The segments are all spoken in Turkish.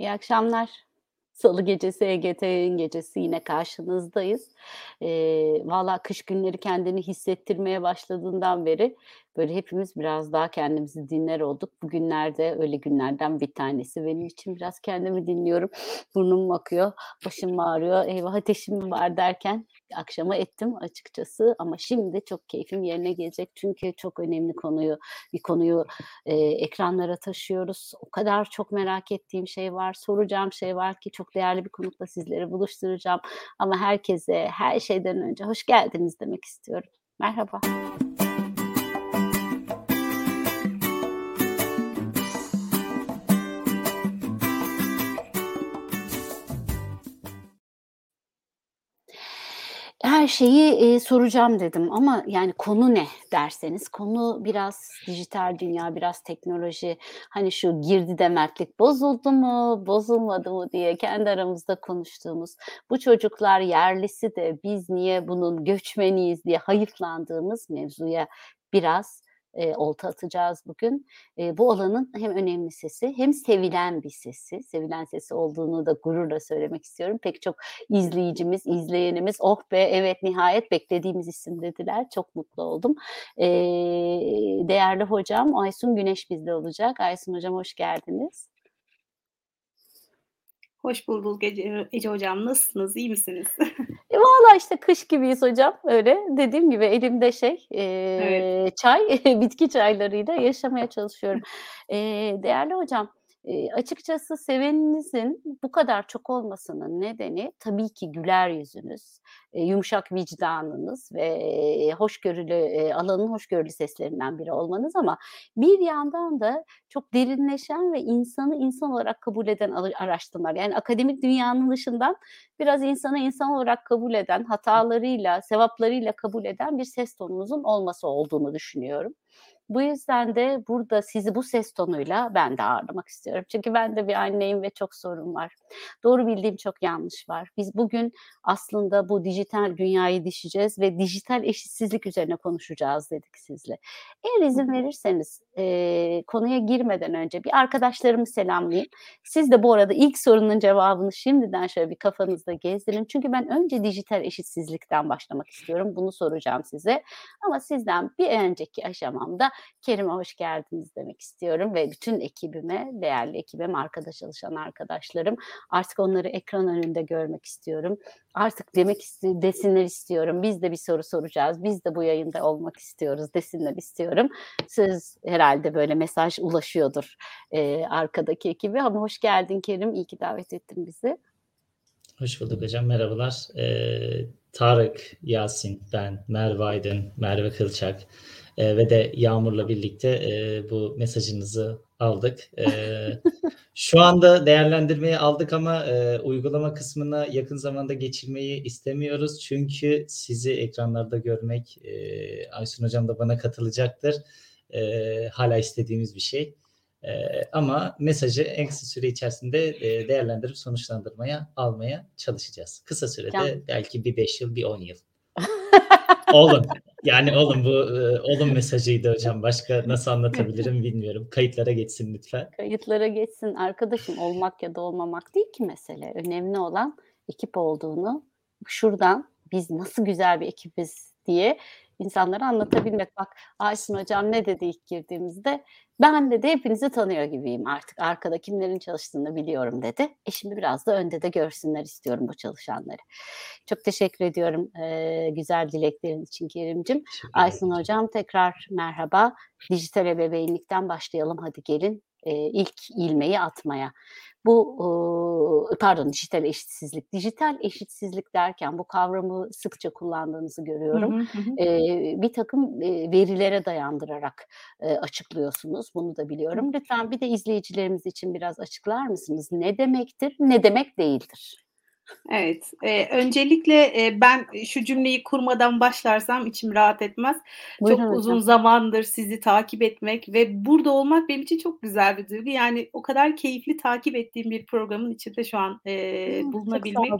İyi akşamlar. Salı gecesi EGT yayın gecesi yine karşınızdayız. Eee, valla kış günleri kendini hissettirmeye başladığından beri böyle hepimiz biraz daha kendimizi dinler olduk. Bugünlerde öyle günlerden bir tanesi. Benim için biraz kendimi dinliyorum. Burnum akıyor, başım ağrıyor, eyvah ateşim var derken akşama ettim açıkçası ama şimdi çok keyfim yerine gelecek. Çünkü çok önemli konuyu bir konuyu eee, ekranlara taşıyoruz. O kadar çok merak ettiğim şey var, soracağım şey var ki çok değerli bir konukla sizleri buluşturacağım. Ama herkese her şeyden önce hoş geldiniz demek istiyorum. Merhaba. Her şeyi, eee, soracağım dedim ama yani konu ne derseniz konu biraz dijital dünya, biraz teknoloji. Hani şu girdide mertlik bozuldu mu, bozulmadı mı diye kendi aramızda konuştuğumuz, bu çocuklar yerlisi de biz niye bunun göçmeniyiz diye hayıflandığımız mevzuya biraz, eee, olta atacağız bugün. Eee, bu alanın hem önemli sesi hem sevilen bir sesi, sevilen sesi olduğunu da gururla söylemek istiyorum. Pek çok izleyicimiz, izleyenimiz, "Oh be, evet nihayet beklediğimiz isim." dediler. Çok mutlu oldum. Eee, değerli hocam Aysun Güneş bizde olacak. Aysun hocam hoş geldiniz. Hoş bulduk Ece Ece hocam. Nasılsınız, iyi misiniz? E, valla işte kış gibiyiz hocam. Öyle dediğim gibi elimde şey, Evet. eee, çay, bitki çaylarıyla yaşamaya çalışıyorum. Eee, değerli hocam, eee, açıkçası seveninizin bu kadar çok olmasının nedeni tabii ki güler yüzünüz, eee, yumuşak vicdanınız ve, hoşgörülü, eee, alanın hoşgörülü seslerinden biri olmanız ama bir yandan da çok derinleşen ve insanı insan olarak kabul eden araştırmalar. Yani akademik dünyanın dışından biraz insanı insan olarak kabul eden, hatalarıyla, sevaplarıyla kabul eden bir ses tonunuzun olması olduğunu düşünüyorum. Bu yüzden de burada sizi bu ses tonuyla ben de ağırlamak istiyorum. Çünkü ben de bir anneyim ve çok sorun var. Doğru bildiğim çok yanlış var. Biz bugün aslında bu dijital dünyayı deşeceğiz ve dijital eşitsizlik üzerine konuşacağız dedik sizle. Eğer izin verirseniz, eee, konuya girmeden önce bir arkadaşlarımı selamlayayım. Siz de bu arada ilk sorunun cevabını şimdiden şöyle bir kafanızda gezdirin. Çünkü ben önce dijital eşitsizlikten başlamak istiyorum. Bunu soracağım size. Ama sizden bir önceki aşamamda Kerim'e hoş geldiniz demek istiyorum ve bütün ekibime, değerli ekibim, arkada çalışan arkadaşlarım. Artık onları ekran önünde görmek istiyorum. Artık demek isti desinler istiyorum. Biz de bir soru soracağız. Biz de bu yayında olmak istiyoruz desinler istiyorum. Söz herhâlde böyle mesaj ulaşıyordur, eee, arkadaki ekibe ama hoş geldin Kerim. İyi ki davet ettin bizi. Hoş bulduk hocam, merhabalar. Eee, Tarık, Yasin, ben, Merve Aydın, Merve Kılçak, eee, ve de Yağmur'la birlikte, eee, bu mesajınızı aldık. Eee, şu anda değerlendirmeye aldık ama, eee, uygulama kısmına yakın zamanda geçirmeyi istemiyoruz. Çünkü sizi ekranlarda görmek, eee, Aysun hocam da bana katılacaktır, eee, hâlâ istediğimiz bir şey. Eee, ama mesajı en kısa süre içerisinde, eee, değerlendirip sonuçlandırmaya almaya çalışacağız. Kısa sürede Can belki bir 5 yıl, bir 10 yıl. Olun, yani olun bu, ııı, olun mesajıydı hocam. Başka nasıl anlatabilirim bilmiyorum. Kayıtlara geçsin lütfen. Kayıtlara geçsin. Arkadaşım olmak ya da olmamak değil ki mesele. Önemli olan ekip olduğunu şuradan biz nasıl güzel bir ekibiz diye insanlara anlatabilmek. Bak Aysun hocam ne dedi ilk girdiğimizde? Ben dedi hepinizi tanıyor gibiyim artık. Arkada kimlerin çalıştığını biliyorum dedi. E şimdi biraz da önde de görsünler istiyorum bu çalışanları. Çok teşekkür ediyorum, eee, güzel dileklerin için Kerimcim. Hocam. hocam tekrar merhaba. Dijital ebeveynlikten başlayalım hadi gelin, eee, ilk ilmeği atmaya. Bu, uuu, pardon dijital eşitsizlik. Dijital eşitsizlik derken bu kavramı sıkça kullandığınızı görüyorum. hı. Hı hı. Eee, birtakım, eee, verilere dayandırarak, eee, açıklıyorsunuz. Bunu da biliyorum. Lütfen bir de izleyicilerimiz için biraz açıklar mısınız? Ne demektir, ne demek değildir? Evet, eee, öncelikle, eee, ben şu cümleyi kurmadan başlarsam içim rahat etmez. Buyurun Çok uzun hocam. zamandır sizi takip etmek ve burada olmak benim için çok güzel bir duygu. Yani o kadar keyifli takip ettiğim bir programın içinde şu an, sağ bulunabilmek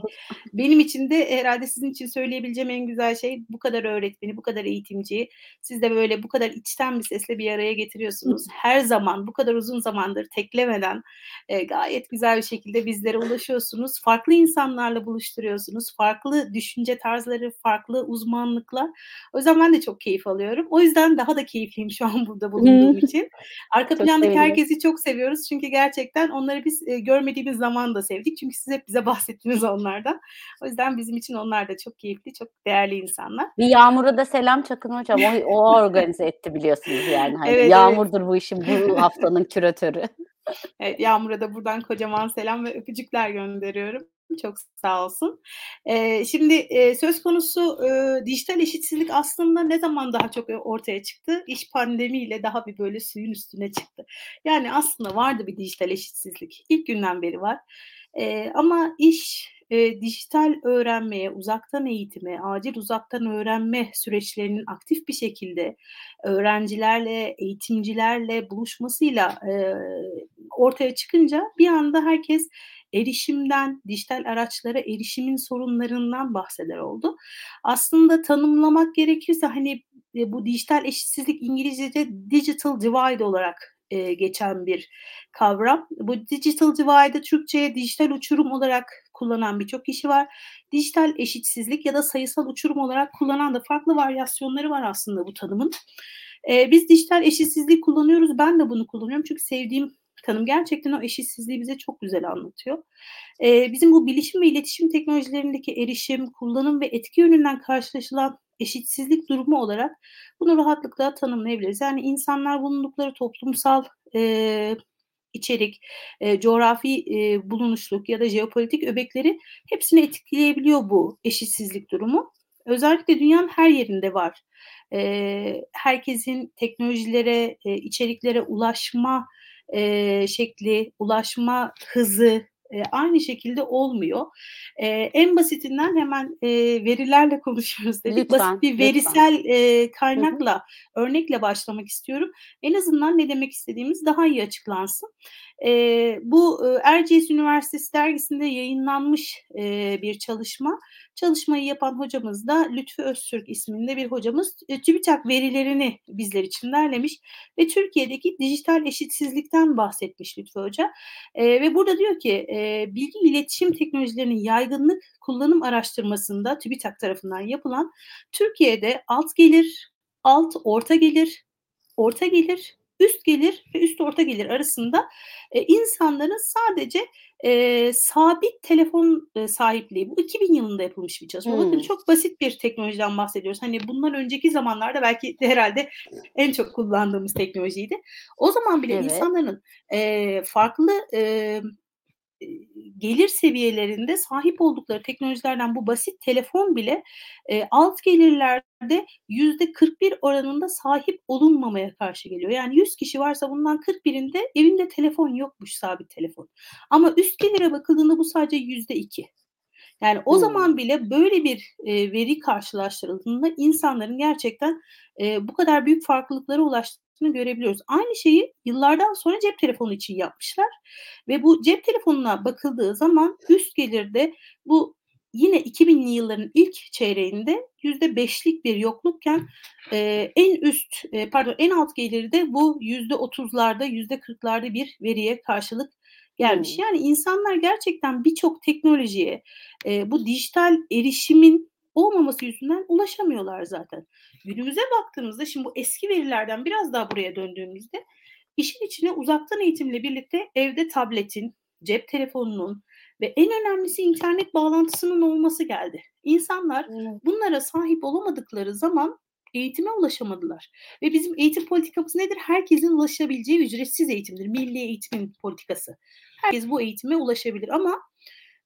benim için de herhâlde sizin için söyleyebileceğim en güzel şey bu kadar öğretmeni, bu kadar eğitimciyi siz de böyle bu kadar içten bir sesle bir araya getiriyorsunuz. Her zaman bu kadar uzun zamandır teklemeden, eee, gayet güzel bir şekilde bizlere ulaşıyorsunuz. Farklı insanlarla buluşturuyorsunuz. Farklı düşünce tarzları, farklı uzmanlıklar. O yüzden ben de çok keyif alıyorum. O yüzden daha da keyifliyim şu an burada bulunduğum için. Arka Çok plandaki sevindim. herkesi çok seviyoruz çünkü gerçekten onları biz, eee, görmediğimiz zaman da sevdik. Çünkü siz hep bize bahsettiniz onlardan. O yüzden bizim için onlar da çok keyifli, çok değerli insanlar. Bir Yağmur'a da selam çakın hocam. O o organize etti biliyorsunuz yani. Hani Evet, evet. Yağmur'dur bu işin bu haftanın küratörü. Evet, Yağmur'a da buradan kocaman selam ve öpücükler gönderiyorum. Çok sağ olsun. Eee, şimdi, eee, söz konusu, ııı, dijital eşitsizlik aslında ne zaman daha çok, ortaya çıktı? İş pandemiyle daha bir böyle suyun üstüne çıktı. Yani aslında vardı bir dijital eşitsizlik. İlk günden beri var. Eee, ama iş, eee, dijital öğrenmeye, uzaktan eğitime, acil uzaktan öğrenme süreçlerinin aktif bir şekilde öğrencilerle, eğitimcilerle buluşmasıyla, eee, ortaya çıkınca bir anda herkes erişimden, dijital araçlara erişimin sorunlarından bahseder oldu. Aslında tanımlamak gerekirse, hani, eee, bu dijital eşitsizlik İngilizce'de digital divide olarak, geçen bir kavram. Bu digital divide'ı Türkçe'ye dijital uçurum olarak kullanan birçok kişi var. Dijital eşitsizlik ya da sayısal uçurum olarak kullanan da farklı varyasyonları var aslında bu tanımın. Eee, biz dijital eşitsizlik kullanıyoruz. Ben de bunu kullanıyorum çünkü sevdiğim tanım. Gerçekten o eşitsizliği bize çok güzel anlatıyor. Eee, bizim bu bilişim ve iletişim teknolojilerindeki erişim, kullanım ve etki yönünden karşılaşılan eşitsizlik durumu olarak bunu rahatlıkla tanımlayabiliriz. Yani insanlar bulundukları toplumsal, eee, içerik, eee, coğrafi, eee, bulunuşluk ya da jeopolitik öbekleri hepsini etkileyebiliyor bu eşitsizlik durumu. Özellikle dünyanın her yerinde var. Eee, herkesin teknolojilere, eee, içeriklere ulaşma, eee, şekli, ulaşma hızı, eee, aynı şekilde olmuyor. Eee, en basitinden hemen, eee, verilerle konuşuyoruz dedik. Lütfen, Basit bir verisel, hı. kaynakla, örnekle başlamak istiyorum. En azından ne demek istediğimiz daha iyi açıklansın. Eee, bu, ııı, Erciyes Üniversitesi dergisinde yayınlanmış, eee, bir çalışma. Çalışmayı yapan hocamız da Lütfü Öztürk isminde bir hocamız. Eee, TÜBİTAK verilerini bizler için derlemiş ve Türkiye'deki dijital eşitsizlikten bahsetmiş Lütfü Hoca. Eee, ve burada diyor ki, eee, bilgi iletişim teknolojilerinin yaygınlık kullanım araştırmasında TÜBİTAK tarafından yapılan Türkiye'de alt gelir, alt orta gelir, orta gelir, üst gelir ve üst orta gelir arasında, eee, insanların sadece, eee, sabit telefon, eee, sahipliği bu 2000 yılında yapılmış bir çalışma. Bakın Hımm. çok basit bir teknolojiden bahsediyoruz. Hani bundan önceki zamanlarda belki de herhâlde en çok kullandığımız teknolojiydi. O zaman bile Evet. insanların, eee, farklı, eee, gelir seviyelerinde sahip oldukları teknolojilerden bu basit telefon bile, eee, alt gelirlerde %41 oranında sahip olunmamaya karşı geliyor. Yani 100 kişi varsa bundan 41'inde evinde telefon yokmuş, sabit telefon. Ama üst gelire bakıldığında bu sadece %2. Yani o Hımm. zaman bile böyle bir, eee, veri karşılaştırıldığında insanların gerçekten, eee, bu kadar büyük farklılıklara ulaştığını görebiliyoruz. Aynı şeyi yıllardan sonra cep telefonu için yapmışlar ve bu cep telefonuna bakıldığı zaman üst gelirde bu yine 2000'li yılların ilk çeyreğinde %5'lik bir yoklukken, eee, en üst, eee, pardon en alt gelirde bu %30'larda, %40'larda bir veriye karşılık gelmiş. Hımm. Yani insanlar gerçekten birçok teknolojiye, eee, bu dijital erişimin olmaması yüzünden ulaşamıyorlar zaten. Günümüze baktığımızda şimdi bu eski verilerden biraz daha buraya döndüğümüzde işin içine uzaktan eğitimle birlikte evde tabletin, cep telefonunun ve en önemlisi internet bağlantısının olması geldi. İnsanlar Evet. bunlara sahip olamadıkları zaman eğitime ulaşamadılar ve bizim eğitim politikamız nedir? Herkesin ulaşabileceği ücretsiz eğitimdir. Milli eğitimin politikası. Herkes bu eğitime ulaşabilir ama,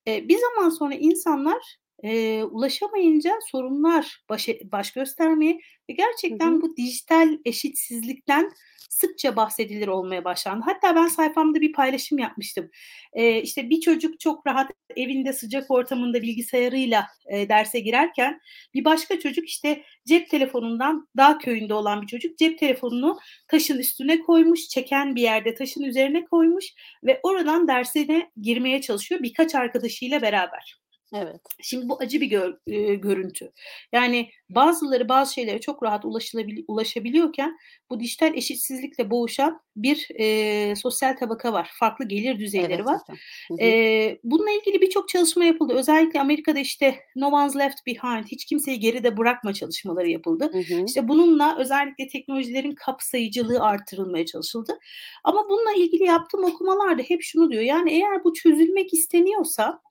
eee, bir zaman sonra insanlar, eee, ulaşamayınca sorunlar baş e baş göstermeye ve Hı gerçekten hı. bu dijital eşitsizlikten sıkça bahsedilir olmaya başlandı. Hatta ben sayfamda bir paylaşım yapmıştım. Eee, işte bir çocuk çok rahat evinde sıcak ortamında bilgisayarıyla, eee, derse girerken bir başka çocuk işte cep telefonundan dağ köyünde olan bir çocuk cep telefonunu taşın üstüne koymuş, çeken bir yerde taşın üzerine koymuş ve oradan dersine girmeye çalışıyor birkaç arkadaşıyla beraber. Evet. Şimdi bu acı bir gör eee, görüntü. Yani bazıları bazı şeylere çok rahat ulaşılabili ulaşabiliyorken bu dijital eşitsizlikle boğuşan bir, eee, sosyal tabaka var. Farklı gelir düzeyleri Evet var. hı. Eee, bununla ilgili birçok çalışma yapıldı. Özellikle Amerika'da işte No One's Left Behind, hiç kimseyi geride bırakma çalışmaları yapıldı. Hı hı. İşte bununla özellikle teknolojilerin kapsayıcılığı artırılmaya çalışıldı. Ama bununla ilgili yaptığım okumalarda hep şunu diyor, yani eğer bu çözülmek isteniyorsa,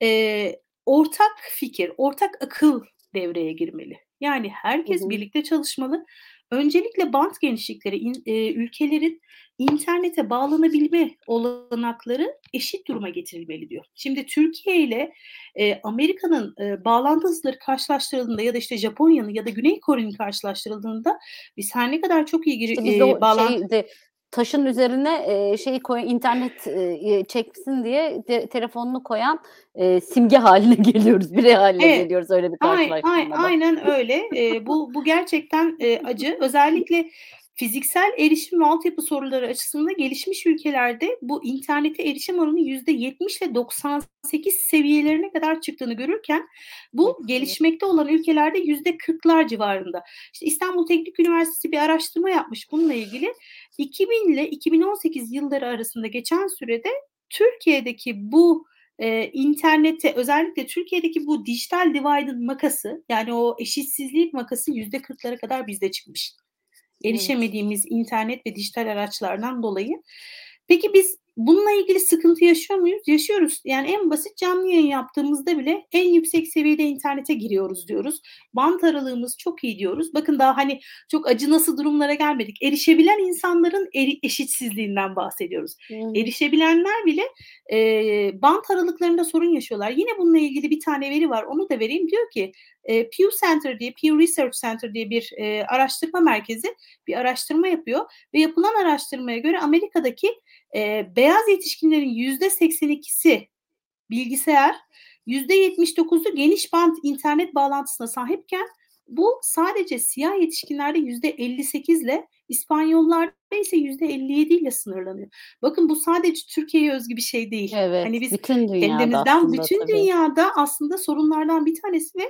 eee, ortak fikir, ortak akıl devreye girmeli. Yani Hı herkes hı. birlikte çalışmalı. Öncelikle bant genişlikleri, in eee, ülkelerin internete bağlanabilme olanakları eşit duruma getirilmeli diyor. Şimdi Türkiye ile, eee, Amerika'nın, eee, bağlantı hızları karşılaştırıldığında ya da işte Japonya'nın ya da Güney Kore'nin karşılaştırıldığında biz her ne kadar çok iyi gir İşte biz eee, o bağlan şeyi taşın üzerine, eee, şeyi koy internet, eee, çeksin diye te telefonunu koyan, eee, simge hâline geliyoruz, birey hâline Evet. geliyoruz öyle bir Ay ay karşılaştırmada. aynen öyle. Eee, bu bu gerçekten, eee, acı. Özellikle fiziksel erişim ve altyapı soruları açısından gelişmiş ülkelerde bu internete erişim oranı %70 ile 98 seviyelerine kadar çıktığını görürken bu gelişmekte olan ülkelerde %40'lar civarında. İşte İstanbul Teknik Üniversitesi bir araştırma yapmış bununla ilgili. 2000 ile 2018 yılları arasında geçen sürede Türkiye'deki bu, eee, internete özellikle Türkiye'deki bu dijital divide'ın makası, yani o eşitsizlik makası %40'lara kadar bizde çıkmış. Evet. Erişemediğimiz internet ve dijital araçlardan dolayı. Peki biz bununla ilgili sıkıntı yaşıyor muyuz? Yaşıyoruz. Yani en basit canlı yayın yaptığımızda bile en yüksek seviyede internete giriyoruz diyoruz. Bant aralığımız çok iyi diyoruz. Bakın daha hani çok acınası durumlara gelmedik. Erişebilen insanların eri eşitsizliğinden bahsediyoruz. Hı. Erişebilenler bile, eee, bant aralıklarında sorun yaşıyorlar. Yine bununla ilgili bir tane veri var, onu da vereyim. Diyor ki, eee, Pew Center diye, Pew Research Center diye bir, eee, araştırma merkezi bir araştırma yapıyor ve yapılan araştırmaya göre Amerika'daki, eee, beyaz yetişkinlerin %82'si bilgisayar, %79'u geniş bant internet bağlantısına sahipken bu sadece siyah yetişkinlerde %58 ile İspanyollarda ise %57 ile sınırlanıyor. Bakın bu sadece Türkiye'ye özgü bir şey değil. Evet, Hani biz bütün dünyada kendimizden aslında bütün tabii. dünyada aslında sorunlardan bir tanesi ve,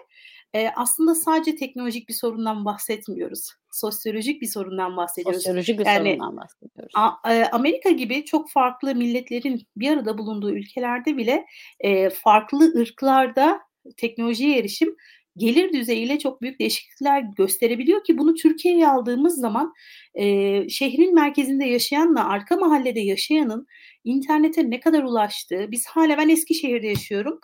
eee, aslında sadece teknolojik bir sorundan bahsetmiyoruz. Sosyolojik bir sorundan bahsediyoruz. Sosyolojik bir Yani sorundan bahsediyoruz. a eee, Amerika gibi çok farklı milletlerin bir arada bulunduğu ülkelerde bile, eee, farklı ırklarda teknolojiye erişim gelir düzeyiyle çok büyük değişiklikler gösterebiliyor ki bunu Türkiye'ye aldığımız zaman, eee, şehrin merkezinde yaşayanla arka mahallede yaşayanın internete ne kadar ulaştığı, biz hâlâ ben Eskişehir'de yaşıyorum.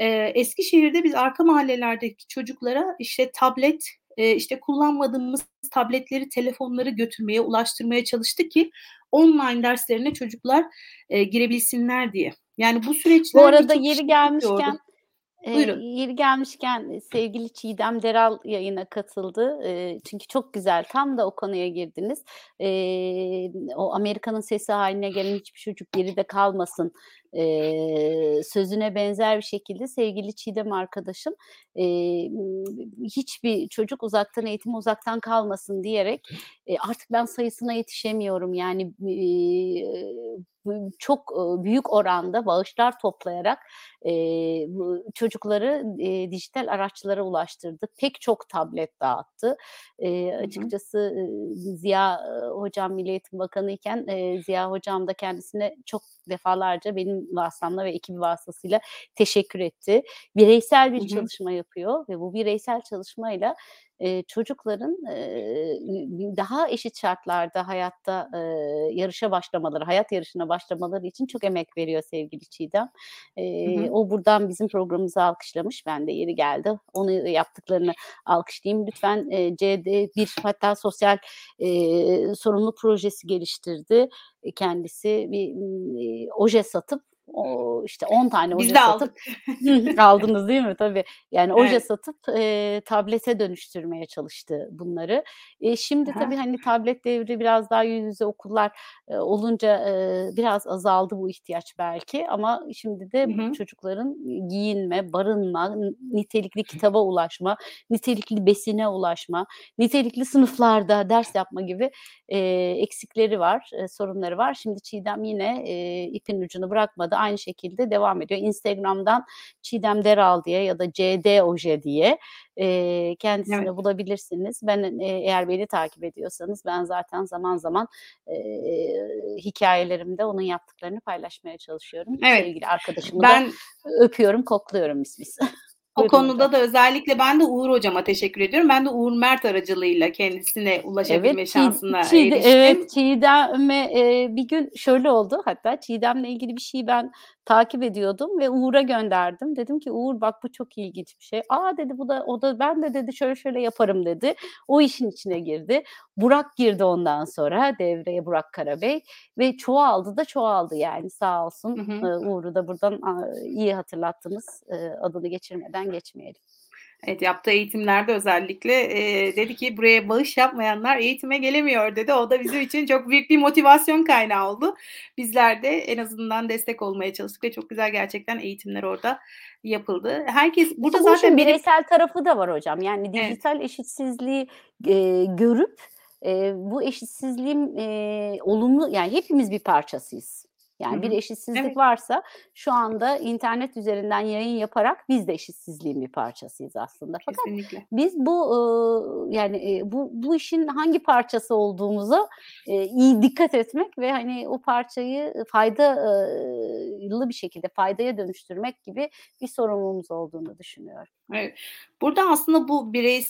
Eee, Eskişehir'de biz arka mahallelerdeki çocuklara işte tablet, eee, işte kullanmadığımız tabletleri, telefonları götürmeye, ulaştırmaya çalıştık ki online derslerine çocuklar, eee, girebilsinler diye. Yani bu Bu süreçler arada birçok yeri gelmişken, yordu. Buyurun. yeri gelmişken sevgili Çiğdem Deral yayına katıldı. Eee, çünkü çok güzel, tam da o konuya girdiniz. Eee, o Amerika'nın sesi hâline gelen hiçbir çocuk geride kalmasın, eee, sözüne benzer bir şekilde sevgili Çiğdem arkadaşım, eee, hiçbir çocuk uzaktan eğitime uzaktan kalmasın diyerek, eee, artık ben sayısına yetişemiyorum yani, b çok, büyük oranda bağışlar toplayarak, bu çocukları, eee, dijital araçlara ulaştırdı. Pek çok tablet dağıttı. Hı. açıkçası, ııı, Ziya, hocam Milli Eğitim Bakanıyken, eee, Ziya hocam da kendisine çok defalarca benim vasıtamla ve ekibi vasıtasıyla teşekkür etti. Bireysel bir Hı hı. çalışma yapıyor ve bu bireysel çalışmayla, çocukların, daha eşit şartlarda hayatta, yarışa başlamaları, hayat yarışına başlamaları için çok emek veriyor sevgili Çiğdem. Hı hı. o buradan bizim programımızı alkışlamış. Ben de yeri geldi onu yaptıklarını alkışlayayım. Lütfen, eee, CD1 hatta sosyal, eee, sorumluluk projesi geliştirdi. Kendisi bir, oje satıp, o işte 10 tane oje Biz de satıp aldık. aldınız değil mi? Tabii. Yani oje Evet. satıp eee, tablete dönüştürmeye çalıştı bunları. E, şimdi Hı tabii hani tablet devri biraz daha yüz yüze okullar e, olunca e, biraz azaldı bu ihtiyaç belki ama şimdi de Hı hı. çocukların giyinme, barınma, nitelikli kitaba ulaşma, nitelikli besine ulaşma, nitelikli sınıflarda ders yapma gibi e, eksikleri var, e, sorunları var. Şimdi Çiğdem yine e, ipin ucunu bırakmadı. Aynı şekilde devam ediyor. Instagram'dan Çiğdem Deral diye ya da CD Oje diye e, kendisini Evet. bulabilirsiniz. Ben e, eğer beni takip ediyorsanız ben zaten zaman zaman e, hikayelerimde onun yaptıklarını paylaşmaya çalışıyorum. Evet. Sevgili arkadaşımı da Ben öpüyorum, kokluyorum mis mis. o Buyurun hocam. konuda da özellikle ben de Uğur hocama teşekkür ediyorum. Ben de Uğur Mert aracılığıyla kendisine ulaşabilme Evet, Çiğ, şansına Çiğde, eriştim. evet Çiğdem'e e, bir gün şöyle oldu. Hatta Çiğdem'le ilgili bir şeyi ben takip ediyordum ve Uğur'a gönderdim. Dedim ki Uğur bak bu çok ilginç bir şey. Aa dedi bu da o da ben de dedi şöyle şöyle yaparım dedi. O işin içine girdi. Burak girdi ondan sonra devreye Burak Karabey ve çoğaldı da çoğaldı yani sağ olsun. Hı hı. Uğur'u da buradan iyi hatırlattınız. Adını geçirmeden geçmeyelim. Evet yaptığı eğitimlerde özellikle e, dedi ki buraya bağış yapmayanlar eğitime gelemiyor dedi. O da bizim için çok büyük bir motivasyon kaynağı oldu. Bizler de en azından destek olmaya çalıştık ve çok güzel gerçekten eğitimler orada yapıldı. Herkes burada Bu zaten işin benim bireysel tarafı da var hocam. Yani Evet. dijital eşitsizliği e, görüp e, bu eşitsizliğin e, olumlu yani hepimiz bir parçasıyız. Yani bir hı. eşitsizlik Evet. varsa şu anda internet üzerinden yayın yaparak biz de eşitsizliğin bir parçasıyız aslında. Fakat Kesinlikle. biz bu e, yani e, bu bu işin hangi parçası olduğumuza e, iyi dikkat etmek ve hani o parçayı faydalı bir şekilde faydaya dönüştürmek gibi bir sorumluluğumuz olduğunu düşünüyorum. Evet. Burada aslında bu birey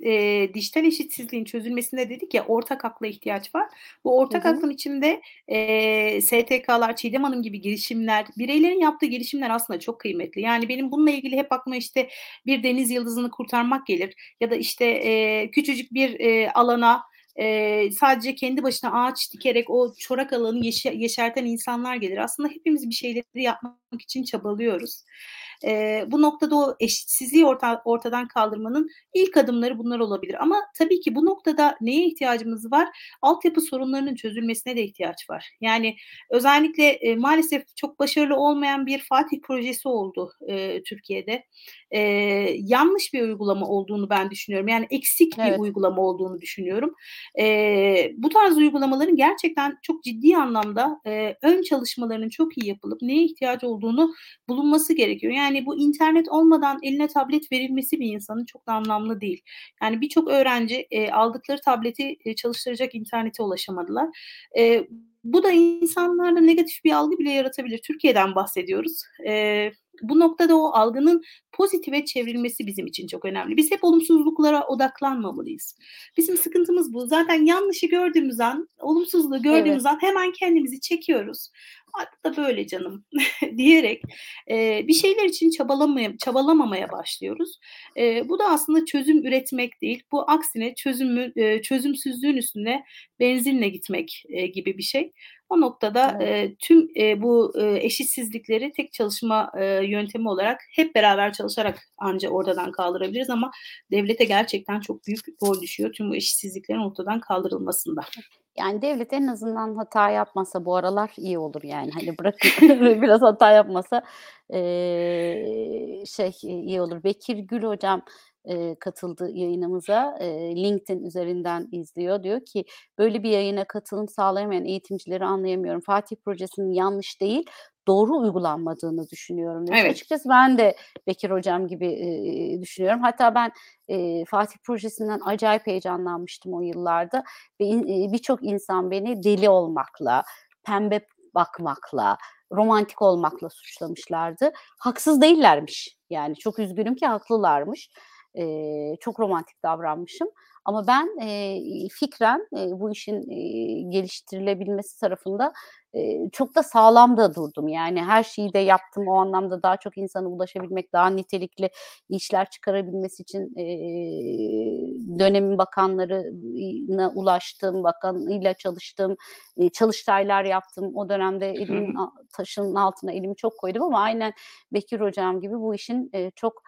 e, dijital eşitsizliğin çözülmesinde dedik ya ortak akla ihtiyaç var. Bu ortak hı. aklın içinde e, STK'lar, Çiğdem Hanım gibi girişimler, bireylerin yaptığı girişimler aslında çok kıymetli. Yani benim bununla ilgili hep aklıma işte bir deniz yıldızını kurtarmak gelir ya da işte e, küçücük bir e, alana e, sadece kendi başına ağaç dikerek o çorak alanı yeşe- yeşerten insanlar gelir. Aslında hepimiz bir şeyleri yapmak için çabalıyoruz. E, bu noktada o eşitsizliği orta, ortadan kaldırmanın ilk adımları bunlar olabilir. Ama tabii ki bu noktada neye ihtiyacımız var? Altyapı sorunlarının çözülmesine de ihtiyaç var. Yani özellikle e, maalesef çok başarılı olmayan bir Fatih projesi oldu e, Türkiye'de. E, yanlış bir uygulama olduğunu ben düşünüyorum. Yani eksik bir Evet. uygulama olduğunu düşünüyorum. E, bu tarz uygulamaların gerçekten çok ciddi anlamda e, ön çalışmalarının çok iyi yapılıp neye ihtiyacı olduğunu bulunması gerekiyor. Yani bu internet olmadan eline tablet verilmesi bir insanın çok da anlamlı değil. Yani birçok öğrenci e, aldıkları tableti e, çalıştıracak internete ulaşamadılar. E, bu da insanlarda negatif bir algı bile yaratabilir. Türkiye'den bahsediyoruz. E, bu noktada o algının pozitife çevrilmesi bizim için çok önemli. Biz hep olumsuzluklara odaklanmamalıyız. Bizim sıkıntımız bu. Zaten yanlışı gördüğümüz an, olumsuzluğu gördüğümüz an hemen kendimizi çekiyoruz. Artık da böyle canım diyerek e, bir şeyler için çabalamaya, çabalamamaya başlıyoruz. E, bu da aslında çözüm üretmek değil. Bu aksine çözümü, e, çözümsüzlüğün üstüne benzinle gitmek e, gibi bir şey. O noktada Evet. e, tüm e, bu e, eşitsizlikleri tek çalışma e, yöntemi olarak hep beraber çalışarak anca ortadan kaldırabiliriz ama devlete gerçekten çok büyük rol düşüyor tüm bu eşitsizliklerin ortadan kaldırılmasında. Yani devlet en azından hata yapmasa bu aralar iyi olur yani. Hani bırakın biraz hata yapmasa eee, şey iyi olur. Bekir Gül hocam eee, katıldı yayınımıza. Eee, LinkedIn üzerinden izliyor. Diyor ki böyle bir yayına katılım sağlayamayan eğitimcileri anlayamıyorum. Fatih projesinin yanlış değil doğru uygulanmadığını düşünüyorum demiş. Evet. Açıkçası ben de Bekir hocam gibi eee, düşünüyorum. Hatta ben eee, Fatih projesinden acayip heyecanlanmıştım o yıllarda ve in- e, birçok insan beni deli olmakla, pembe bakmakla, romantik olmakla suçlamışlardı. Haksız değillermiş. Yani çok üzgünüm ki haklılarmış. Ee, çok romantik davranmışım. Ama ben e, fikren e, bu işin e, geliştirilebilmesi tarafında e, çok da sağlam da durdum. Yani her şeyi de yaptım o anlamda daha çok insana ulaşabilmek, daha nitelikli işler çıkarabilmesi için e, dönemin bakanlarına ulaştım, bakanıyla çalıştım, e, çalıştaylar yaptım. O dönemde elimin taşının altına elimi çok koydum ama aynen Bekir Hocam gibi bu işin e, çok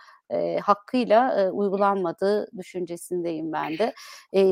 hakkıyla uygulanmadığı düşüncesindeyim ben de. E,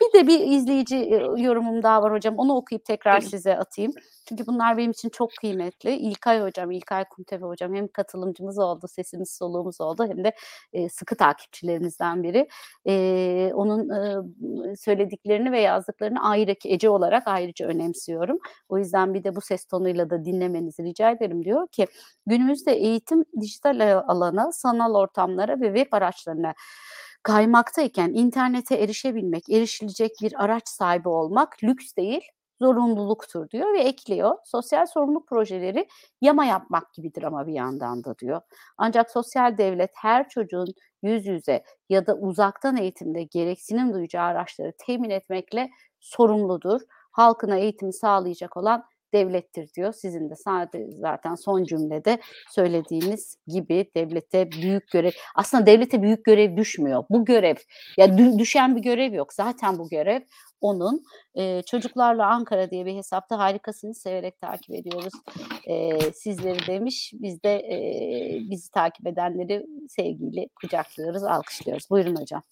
bir de bir izleyici yorumum daha var hocam. Onu okuyup tekrar size atayım. Çünkü bunlar benim için çok kıymetli. İlkay hocam, İlkay Kunteve hocam hem katılımcımız oldu, sesimiz soluğumuz oldu hem de e, sıkı takipçilerimizden biri. E, onun e, söylediklerini ve yazdıklarını ayrı Ece olarak ayrıca önemsiyorum. O yüzden bir de bu ses tonuyla da dinlemenizi rica ederim diyor ki günümüzde eğitim dijital alana, sanal ortamlara ve web araçlarına kaymaktayken internete erişebilmek, erişilecek bir araç sahibi olmak lüks değil, zorunluluktur diyor ve ekliyor. Sosyal sorumluluk projeleri yama yapmak gibidir ama bir yandan da diyor. Ancak sosyal devlet her çocuğun yüz yüze ya da uzaktan eğitimde gereksinim duyacağı araçları temin etmekle sorumludur. Halkına eğitimi sağlayacak olan devlettir diyor. Sizin de sadece zaten son cümlede söylediğiniz gibi devlete büyük görev aslında devlete büyük görev düşmüyor. Bu görev ya düşen bir görev yok. Zaten bu görev onun. E, Çocuklarla Ankara diye bir hesapta harikasını severek takip ediyoruz e, sizleri demiş. Biz de e, bizi takip edenleri sevgiyle kucaklıyoruz, alkışlıyoruz. Buyurun hocam.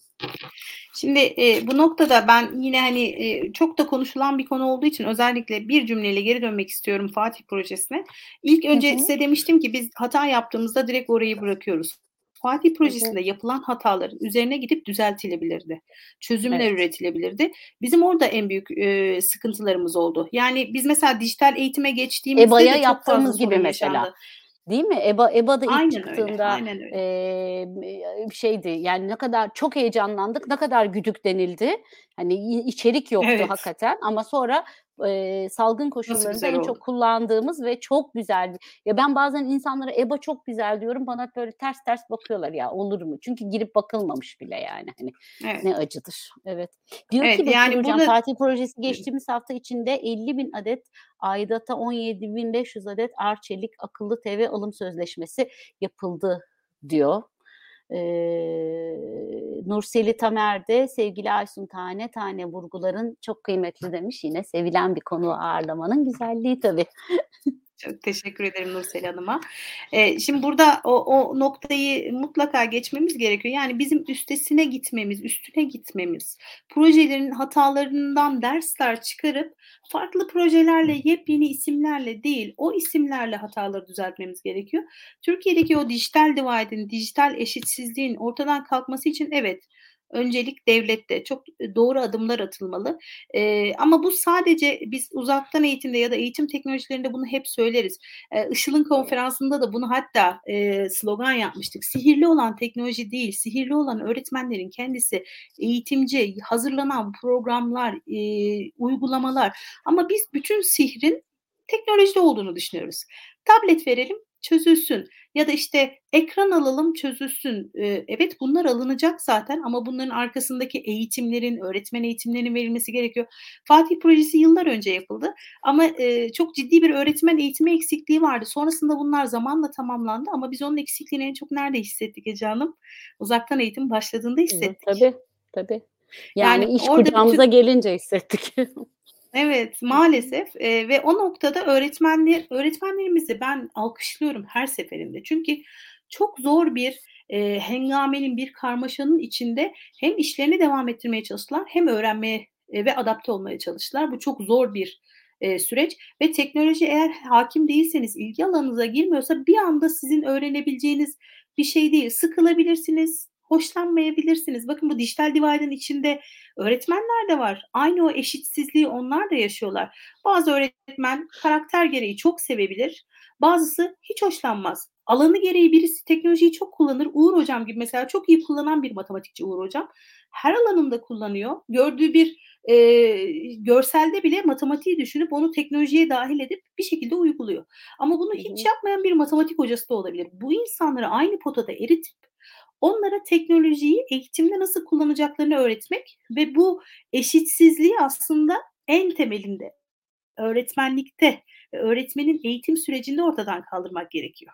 Şimdi e, bu noktada ben yine hani e, çok da konuşulan bir konu olduğu için özellikle bir cümleyle geri dönmek istiyorum Fatih projesine. İlk önce hı hı. size demiştim ki biz hata yaptığımızda direkt orayı bırakıyoruz. Fatih projesinde evet. yapılan hataların üzerine gidip düzeltilebilirdi. Çözümler evet. üretilebilirdi. Bizim orada en büyük e, sıkıntılarımız oldu. Yani biz mesela dijital eğitime geçtiğimizde EBA'ya yaptığımız gibi mesela. Yaşandı. Değil mi? EBA EBA'da ilk aynen çıktığında öyle, aynen öyle. E, şeydi yani ne kadar çok heyecanlandık, ne kadar güdük denildi. Hani içerik yoktu evet. hakikaten ama sonra e, salgın koşullarında en oldu? çok kullandığımız ve çok güzel. Ya ben bazen insanlara EBA çok güzel diyorum bana böyle ters ters bakıyorlar ya olur mu? Çünkü girip bakılmamış bile yani hani evet. ne acıdır. Evet. Diyor evet, ki yani hocam burada... tatil projesi geçtiğimiz hafta içinde 50 bin adet aidata 17.500 adet Arçelik akıllı TV alım sözleşmesi yapıldı diyor. Ee, Nurseli Tamer de sevgili Aysun tane tane vurguların çok kıymetli demiş. Yine sevilen bir konu ağırlamanın güzelliği tabii. Çok teşekkür ederim Nursel Hanım'a. Ee, şimdi burada o, o noktayı mutlaka geçmemiz gerekiyor. Yani bizim üstesine gitmemiz, üstüne gitmemiz, projelerin hatalarından dersler çıkarıp farklı projelerle, yepyeni isimlerle değil, o isimlerle hataları düzeltmemiz gerekiyor. Türkiye'deki o dijital divide'in, dijital eşitsizliğin ortadan kalkması için evet öncelik devlette çok e, doğru adımlar atılmalı. E, ama bu sadece biz uzaktan eğitimde ya da eğitim teknolojilerinde bunu hep söyleriz. E, Işıl'ın konferansında da bunu hatta e, slogan yapmıştık. Sihirli olan teknoloji değil, sihirli olan öğretmenlerin kendisi, eğitimci, hazırlanan programlar, e, uygulamalar. Ama biz bütün sihrin teknolojide olduğunu düşünüyoruz. Tablet verelim, çözülsün. Ya da işte ekran alalım çözülsün. Evet bunlar alınacak zaten ama bunların arkasındaki eğitimlerin, öğretmen eğitimlerinin verilmesi gerekiyor. Fatih projesi yıllar önce yapıldı ama e, çok ciddi bir öğretmen eğitimi eksikliği vardı. Sonrasında bunlar zamanla tamamlandı ama biz onun eksikliğini en çok nerede hissettik Ece Hanım? Uzaktan eğitim başladığında hissettik. Tabii tabii. Yani, yani iş kucağımıza bütün... gelince hissettik. Evet, maalesef e, ve o noktada öğretmenler öğretmenlerimizi ben alkışlıyorum her seferinde. Çünkü çok zor bir e, hengamenin, bir karmaşanın içinde hem işlerini devam ettirmeye çalıştılar hem öğrenmeye e, ve adapte olmaya çalıştılar. Bu çok zor bir e, süreç ve teknoloji eğer hakim değilseniz, ilgi alanınıza girmiyorsa bir anda sizin öğrenebileceğiniz bir şey değil. Sıkılabilirsiniz, hoşlanmayabilirsiniz. Bakın bu dijital divide'ın içinde öğretmenler de var. Aynı o eşitsizliği onlar da yaşıyorlar. Bazı öğretmen karakter gereği çok sevebilir. Bazısı hiç hoşlanmaz. Alanı gereği birisi teknolojiyi çok kullanır. Uğur hocam gibi mesela çok iyi kullanan bir matematikçi Uğur hocam. Her alanında kullanıyor. Gördüğü bir e, görselde bile matematiği düşünüp onu teknolojiye dahil edip bir şekilde uyguluyor. Ama bunu hiç yapmayan bir matematik hocası da olabilir. Bu insanları aynı potada eritip onlara teknolojiyi eğitimde nasıl kullanacaklarını öğretmek ve bu eşitsizliği aslında en temelinde öğretmenlikte öğretmenin eğitim sürecinde ortadan kaldırmak gerekiyor.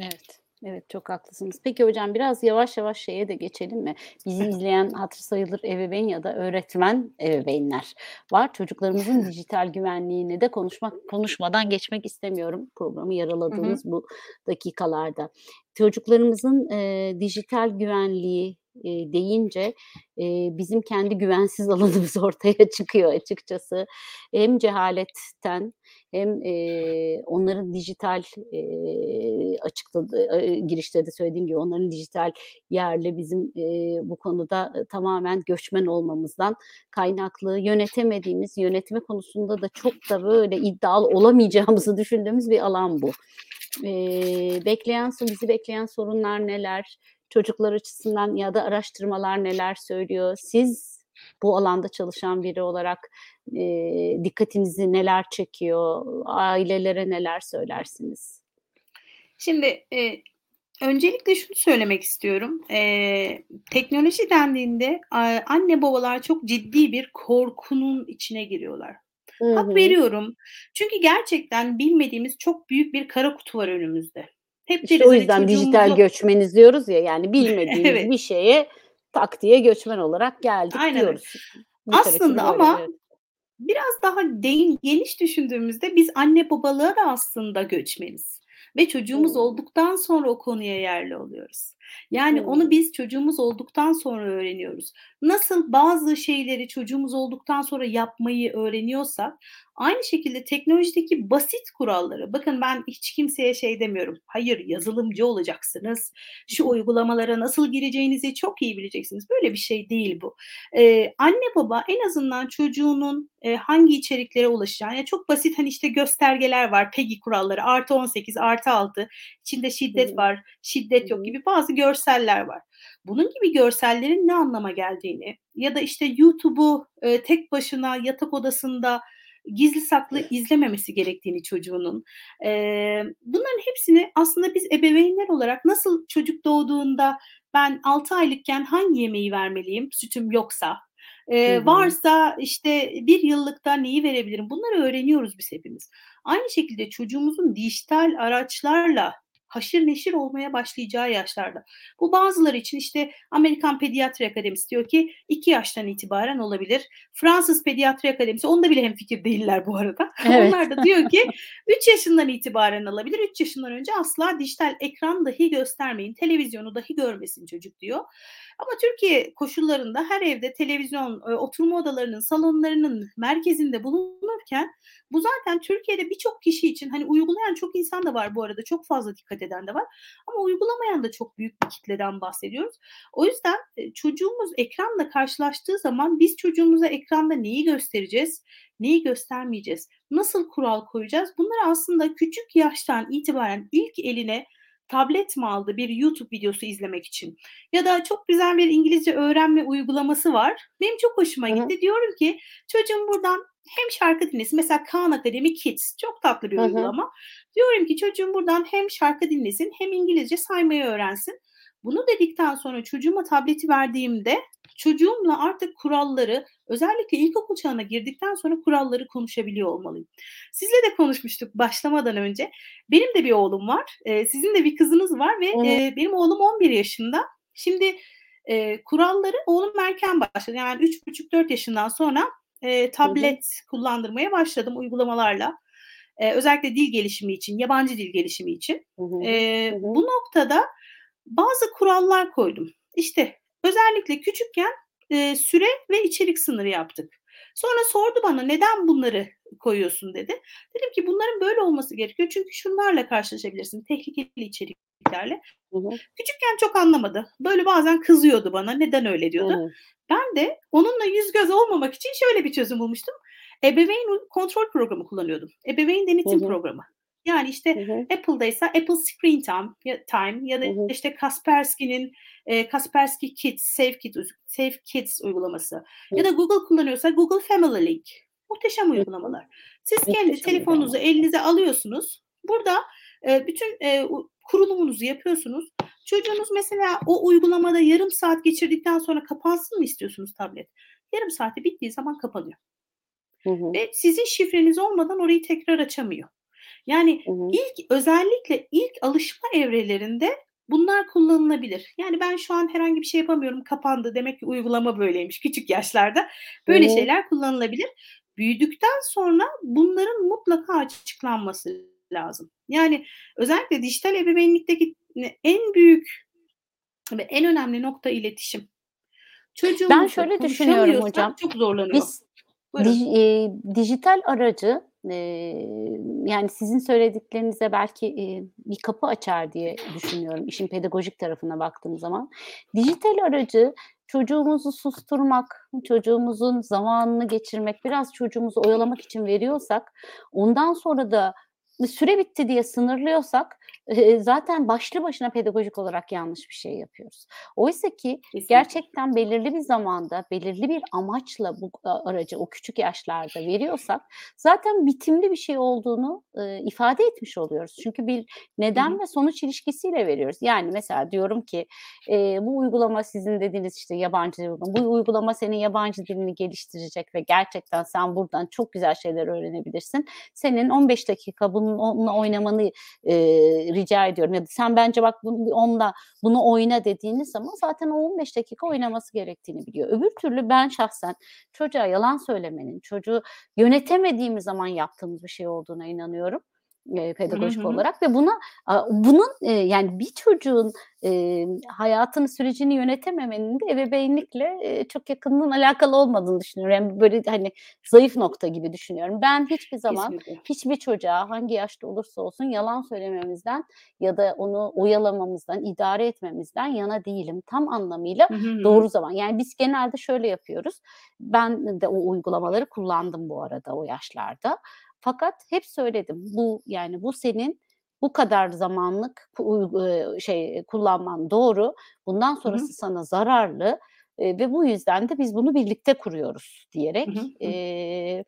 Evet. Evet çok haklısınız. Peki hocam biraz yavaş yavaş şeye de geçelim mi? Bizi izleyen hatır sayılır ebeveyn ya da öğretmen ebeveynler var. Çocuklarımızın dijital güvenliğini de konuşmak konuşmadan geçmek istemiyorum programı yaraladığımız bu dakikalarda. Çocuklarımızın e, dijital güvenliği e, deyince e, bizim kendi güvensiz alanımız ortaya çıkıyor açıkçası. Hem cehaletten hem e, onların dijital e, açıkladı e, girişte de söylediğim gibi onların dijital yerle bizim e, bu konuda e, tamamen göçmen olmamızdan kaynaklı yönetemediğimiz yönetme konusunda da çok da böyle iddialı olamayacağımızı düşündüğümüz bir alan bu. E, bekleyen bizi bekleyen sorunlar neler? Çocuklar açısından ya da araştırmalar neler söylüyor? Siz bu alanda çalışan biri olarak e, dikkatinizi neler çekiyor? Ailelere neler söylersiniz? Şimdi e, öncelikle şunu söylemek istiyorum. E, teknoloji dendiğinde anne babalar çok ciddi bir korkunun içine giriyorlar. Hı-hı. Hak veriyorum. Çünkü gerçekten bilmediğimiz çok büyük bir kara kutu var önümüzde. Hep işte o yüzden çocuğumuzu... dijital göçmeniz diyoruz ya yani bilmediğimiz evet. bir şeye tak diye göçmen olarak geldik Aynen. diyoruz. Aslında ama evet. Biraz daha deyin, geniş düşündüğümüzde biz anne babalığa da aslında göçmeniz. Ve çocuğumuz olduktan sonra o konuya yerli oluyoruz. Yani hmm. onu biz çocuğumuz olduktan sonra öğreniyoruz. Nasıl bazı şeyleri çocuğumuz olduktan sonra yapmayı öğreniyorsak Aynı şekilde teknolojideki basit kuralları, bakın ben hiç kimseye şey demiyorum, hayır yazılımcı olacaksınız, şu uygulamalara nasıl gireceğinizi çok iyi bileceksiniz. Böyle bir şey değil bu. Ee, anne baba en azından çocuğunun e, hangi içeriklere ulaşacağını, yani çok basit hani işte göstergeler var, PEGI kuralları, artı 18, artı 6, içinde şiddet var, şiddet yok gibi bazı görseller var. Bunun gibi görsellerin ne anlama geldiğini ya da işte YouTube'u e, tek başına yatak odasında gizli saklı izlememesi gerektiğini çocuğunun. E, bunların hepsini aslında biz ebeveynler olarak nasıl çocuk doğduğunda ben 6 aylıkken hangi yemeği vermeliyim sütüm yoksa ee, varsa işte bir yıllıkta neyi verebilirim? Bunları öğreniyoruz biz hepimiz. Aynı şekilde çocuğumuzun dijital araçlarla haşır neşir olmaya başlayacağı yaşlarda. Bu bazıları için işte Amerikan Pediatri Akademisi diyor ki 2 yaştan itibaren olabilir. Fransız Pediatri Akademisi onda bile hem fikir değiller bu arada. Evet. Onlar da diyor ki 3 yaşından itibaren alabilir. 3 yaşından önce asla dijital ekran dahi göstermeyin. Televizyonu dahi görmesin çocuk diyor. Ama Türkiye koşullarında her evde televizyon, e, oturma odalarının, salonlarının merkezinde bulunurken bu zaten Türkiye'de birçok kişi için hani uygulayan çok insan da var bu arada. Çok fazla dikkat eden de var. Ama uygulamayan da çok büyük bir kitleden bahsediyoruz. O yüzden e, çocuğumuz ekranla karşılaştığı zaman biz çocuğumuza ekranda neyi göstereceğiz? Neyi göstermeyeceğiz? Nasıl kural koyacağız? Bunları aslında küçük yaştan itibaren ilk eline tablet mi aldı bir YouTube videosu izlemek için? Ya da çok güzel bir İngilizce öğrenme uygulaması var. Benim çok hoşuma gitti. Hı-hı. Diyorum ki çocuğum buradan hem şarkı dinlesin. Mesela Khan Akademi Kids çok tatlı bir Hı-hı. uygulama. Diyorum ki çocuğum buradan hem şarkı dinlesin hem İngilizce saymayı öğrensin. Bunu dedikten sonra çocuğuma tableti verdiğimde çocuğumla artık kuralları özellikle ilkokul çağına girdikten sonra kuralları konuşabiliyor olmalıyım. Sizle de konuşmuştuk başlamadan önce. Benim de bir oğlum var. E, sizin de bir kızınız var ve e, benim oğlum 11 yaşında. Şimdi e, kuralları oğlum erken başladı. Yani 3,5-4 yaşından sonra e, tablet hı. kullandırmaya başladım uygulamalarla. E, özellikle dil gelişimi için, yabancı dil gelişimi için. Hı hı. E, hı. Bu noktada bazı kurallar koydum. İşte özellikle küçükken e, süre ve içerik sınırı yaptık. Sonra sordu bana neden bunları koyuyorsun dedi. Dedim ki bunların böyle olması gerekiyor. Çünkü şunlarla karşılaşabilirsin. Tehlikeli içeriklerle. Hı hı. Küçükken çok anlamadı. Böyle bazen kızıyordu bana. Neden öyle diyordu. Hı. Ben de onunla yüz göz olmamak için şöyle bir çözüm bulmuştum. Ebeveyn kontrol programı kullanıyordum. Ebeveyn denetim hı hı. programı. Yani işte hı hı. Apple'daysa Apple Screen Time, time ya da hı hı. işte Kaspersky'nin e, Kaspersky Kids, Save Kids, Save Kids uygulaması hı. ya da Google kullanıyorsa Google Family Link. Muhteşem uygulamalar. Siz Muhteşem kendi telefonunuzu elinize alıyorsunuz. Burada e, bütün e, kurulumunuzu yapıyorsunuz. Çocuğunuz mesela o uygulamada yarım saat geçirdikten sonra kapansın mı istiyorsunuz tablet? Yarım saati bittiği zaman kapanıyor. Hı hı. Ve sizin şifreniz olmadan orayı tekrar açamıyor. Yani Hı hı. ilk özellikle ilk alışma evrelerinde bunlar kullanılabilir. Yani ben şu an herhangi bir şey yapamıyorum, kapandı. Demek ki uygulama böyleymiş küçük yaşlarda. Hı Böyle hı. şeyler kullanılabilir. Büyüdükten sonra bunların mutlaka açıklanması lazım. Yani özellikle dijital ebeveynlikteki en büyük ve en önemli nokta iletişim. Ben Çocuğumuzla şöyle düşünüyorum hocam. çok zorlanıyor. Biz Buyurun. dij eee, dijital aracı, yani sizin söylediklerinize belki, bir kapı açar diye düşünüyorum işin pedagojik tarafına baktığım zaman. Dijital aracı çocuğumuzu susturmak, çocuğumuzun zamanını geçirmek, biraz çocuğumuzu oyalamak için veriyorsak, ondan sonra da süre bitti diye sınırlıyorsak, zaten başlı başına pedagojik olarak yanlış bir şey yapıyoruz. Oysaki Kesinlikle. gerçekten belirli bir zamanda, belirli bir amaçla bu aracı o küçük yaşlarda veriyorsak zaten bitimli bir şey olduğunu, eee, ifade etmiş oluyoruz. Çünkü bir neden hı. ve sonuç ilişkisiyle veriyoruz. Yani mesela diyorum ki, eee, bu uygulama sizin dediğiniz işte yabancı dil uygulama, bu uygulama senin yabancı dilini geliştirecek ve gerçekten sen buradan çok güzel şeyler öğrenebilirsin. Senin 15 dakika bunun onunla oynamanı, eee, rica ediyorum ya da sen bence bak bunu onunla bunu oyna dediğiniz zaman zaten o 15 dakika oynaması gerektiğini biliyor. Öbür türlü ben şahsen çocuğa yalan söylemenin, çocuğu yönetemediğimiz zaman yaptığımız bir şey olduğuna inanıyorum, hı, pedagojik hı hı. olarak ve buna bunun, eee, yani bir çocuğun, eee, hayatını, sürecini yönetememenin de ebeveynlikle, eee, çok yakından alakalı olmadığını düşünüyorum. Yani böyle hani zayıf nokta gibi düşünüyorum. Ben hiçbir zaman Kesinlikle. hiçbir çocuğa hangi yaşta olursa olsun yalan söylememizden ya da onu oyalamamızdan, idare etmemizden yana değilim. Tam anlamıyla hı hı. doğru zaman. Yani biz genelde şöyle yapıyoruz. Ben de o uygulamaları kullandım bu arada o yaşlarda. Fakat hep söyledim. Bu yani bu senin bu kadar zamanlık şey kullanman doğru. Bundan sonrası sana zararlı, eee, ve bu yüzden de biz bunu birlikte kuruyoruz diyerek, hı, hı. eee,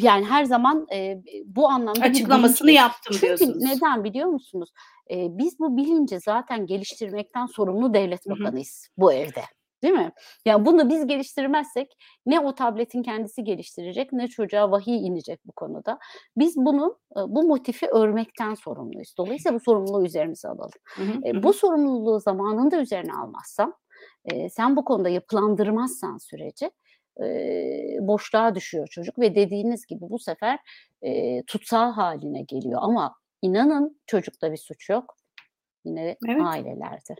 yani her zaman, eee, bu anlamda Açıklamasını bilinçli. yaptım Çünkü diyorsunuz. neden biliyor musunuz? Eee, biz bu bilinci zaten geliştirmekten sorumlu devlet bakanıyız bu evde, değil mi? Ya bunu biz geliştirmezsek ne o tabletin kendisi geliştirecek ne çocuğa vahiy inecek bu konuda. Biz bunu, bu motifi örmekten sorumluyuz. Dolayısıyla bu sorumluluğu üzerimize alalım. Hı hı, hı. bu sorumluluğu zamanında üzerine almazsan, eee, sen bu konuda yapılandırmazsan süreci, eee, boşluğa düşüyor çocuk ve dediğiniz gibi bu sefer, eee, tutsağı hâline geliyor ama inanın çocukta bir suç yok. Yine Evet. ailelerde.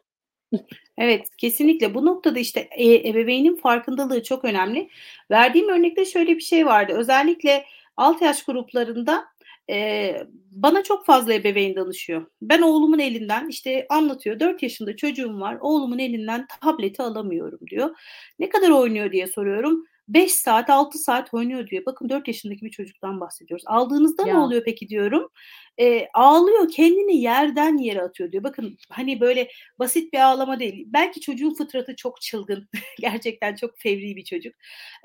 Evet, kesinlikle. Bu noktada işte, eee, ebeveynin farkındalığı çok önemli. Verdiğim örnekte şöyle bir şey vardı. Özellikle alt yaş gruplarında, eee, bana çok fazla ebeveyn danışıyor. Ben oğlumun elinden işte anlatıyor. 4 yaşında çocuğum var. Oğlumun elinden tableti alamıyorum diyor. Ne kadar oynuyor diye soruyorum. 5 saat, 6 saat oynuyor diyor. Bakın 4 yaşındaki bir çocuktan bahsediyoruz. Aldığınızda ne Ya. oluyor peki diyorum. Eee, ağlıyor, kendini yerden yere atıyor diyor. Bakın hani böyle basit bir ağlama değil. Belki çocuğun fıtratı çok çılgın. Gerçekten çok fevri bir çocuk.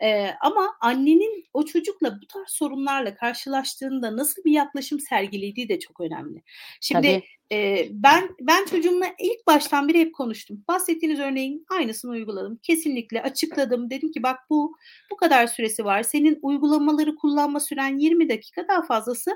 Eee, ama annenin o çocukla bu tarz sorunlarla karşılaştığında nasıl bir yaklaşım sergilediği de çok önemli. Şimdi, Tabii. eee, ben ben çocuğumla ilk baştan beri hep konuştum. Bahsettiğiniz örneğin aynısını uyguladım. Kesinlikle açıkladım. Dedim ki bak bu, bu kadar süresi var. Senin uygulamaları kullanma süren 20 dakika, daha fazlası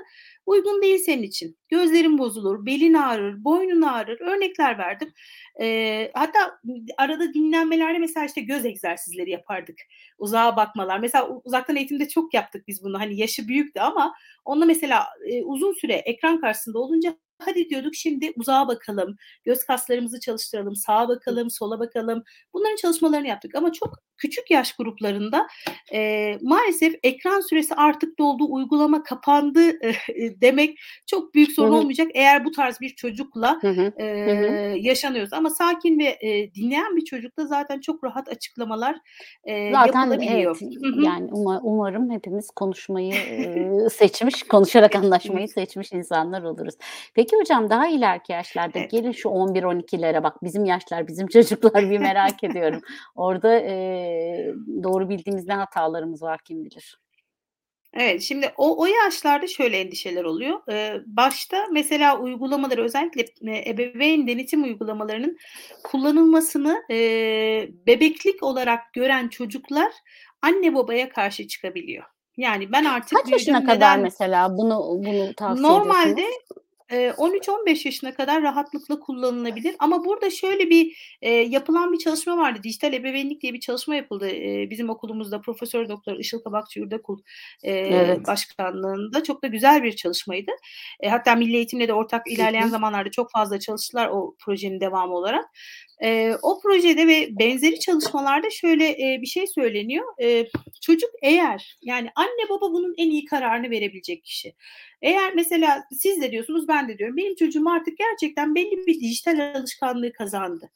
uygun değil senin için. Gözlerin bozulur, belin ağrır, boynun ağrır. Örnekler verdim. Eee, hatta arada dinlenmelerde mesela işte göz egzersizleri yapardık. Uzağa bakmalar. Mesela uzaktan eğitimde çok yaptık biz bunu. Hani yaşı büyüktü ama onunla mesela, eee, uzun süre ekran karşısında olunca hadi diyorduk şimdi uzağa bakalım, göz kaslarımızı çalıştıralım, sağa bakalım, sola bakalım. Bunların çalışmalarını yaptık ama çok küçük yaş gruplarında, eee, maalesef ekran süresi artık doldu, uygulama kapandı, eee, demek çok büyük sorun hı. olmayacak eğer bu tarz bir çocukla, Hı hı. Hı hı. eee, yaşanıyorsa. Ama sakin ve, eee, dinleyen bir çocukta zaten çok rahat açıklamalar, eee, Zaten evet, yapılabiliyor. Hı. yani uma umarım hepimiz konuşmayı, eee, seçmiş, konuşarak anlaşmayı seçmiş insanlar oluruz. Peki hocam daha ileriki yaşlarda Evet. gelin şu 11-12'lere bak bizim yaşlar, bizim çocuklar bir merak ediyorum. Orada, eee, doğru bildiğimiz ne hatalarımız var kim bilir? Evet, şimdi o o yaşlarda şöyle endişeler oluyor. Eee, başta mesela uygulamaları özellikle, ebeveyn denetim uygulamalarının kullanılmasını, eee, bebeklik olarak gören çocuklar anne babaya karşı çıkabiliyor. Yani ben artık Kaç yaşına büyüdüm kadar neden mesela bunu bunu tavsiye Normalde, 13-15 yaşına kadar rahatlıkla kullanılabilir ama burada şöyle bir, yapılan bir çalışma vardı. Dijital ebeveynlik diye bir çalışma yapıldı, bizim okulumuzda Profesör Doktor Işıl Kabakçı Yurdakul, Evet. başkanlığında. Çok da güzel bir çalışmaydı. Eee, hatta Milli Eğitim'le de ortak ilerleyen zamanlarda çok fazla çalıştılar o projenin devamı olarak. Eee, o projede ve benzeri çalışmalarda şöyle, eee, bir şey söyleniyor. Eee, çocuk eğer yani anne baba bunun en iyi kararını verebilecek kişi. Eğer mesela siz de diyorsunuz, ben de diyorum. Benim çocuğum artık gerçekten belli bir dijital alışkanlığı kazandı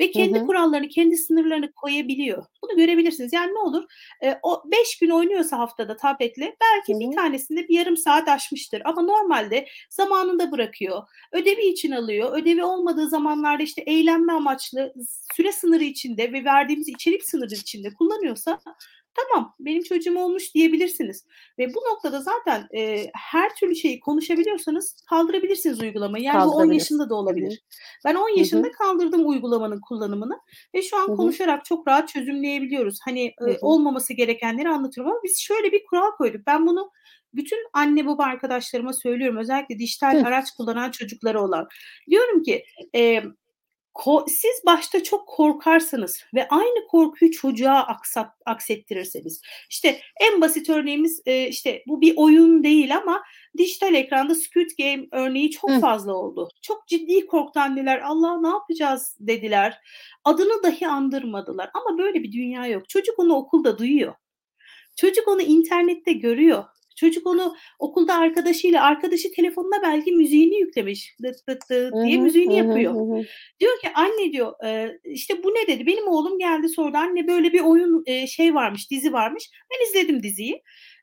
ve Hı kendi hı. kurallarını, kendi sınırlarını koyabiliyor. Bunu görebilirsiniz. Yani ne olur? Eee, o 5 gün oynuyorsa haftada tabletle Hı belki bir hı. tanesinde bir yarım saat aşmıştır ama normalde zamanında bırakıyor, ödevi için alıyor, ödevi olmadığı zamanlarda, işte, eğlenme amaçlı süre sınırı içinde ve verdiğimiz içerik sınırı içinde kullanıyorsa tamam, benim çocuğum olmuş diyebilirsiniz ve bu noktada zaten, eee, her türlü şeyi konuşabiliyorsanız kaldırabilirsiniz uygulamayı. Yani bu 10 Kaldırabiliriz. yaşında da olabilir. Ben 10 Hı yaşında kaldırdım uygulamanın kullanımını ve şu an konuşarak çok rahat çözümleyebiliyoruz. Hani, hı. olmaması gerekenleri anlatıyorum ama biz şöyle bir kural koyduk. Ben bunu bütün anne baba arkadaşlarıma söylüyorum. Özellikle dijital araç kullanan çocukları olan. Diyorum ki, emm, ko siz başta çok korkarsınız ve aynı korkuyu çocuğa aksat aksettirirseniz, işte, en basit örneğimiz, eee, işte, bu bir oyun değil ama dijital ekranda Squid Game örneği çok Hıh. fazla oldu. Çok ciddi korktu anneler. "Allah, ne yapacağız?" dediler. Adını dahi andırmadılar ama böyle bir dünya yok. Çocuk onu okulda duyuyor. Çocuk onu internette görüyor. Çocuk onu okulda arkadaşıyla arkadaşı telefonuna belki müziğini yüklemiş. "Dıt dıt dıt" diye hı. müziğini Hı yapıyor. Hı hı. Diyor ki, "Anne" diyor, eee, işte, "Bu ne?" dedi. Benim oğlum geldi sordu. "Anne, böyle bir oyun, eee, şey varmış, dizi varmış." Ben izledim diziyi.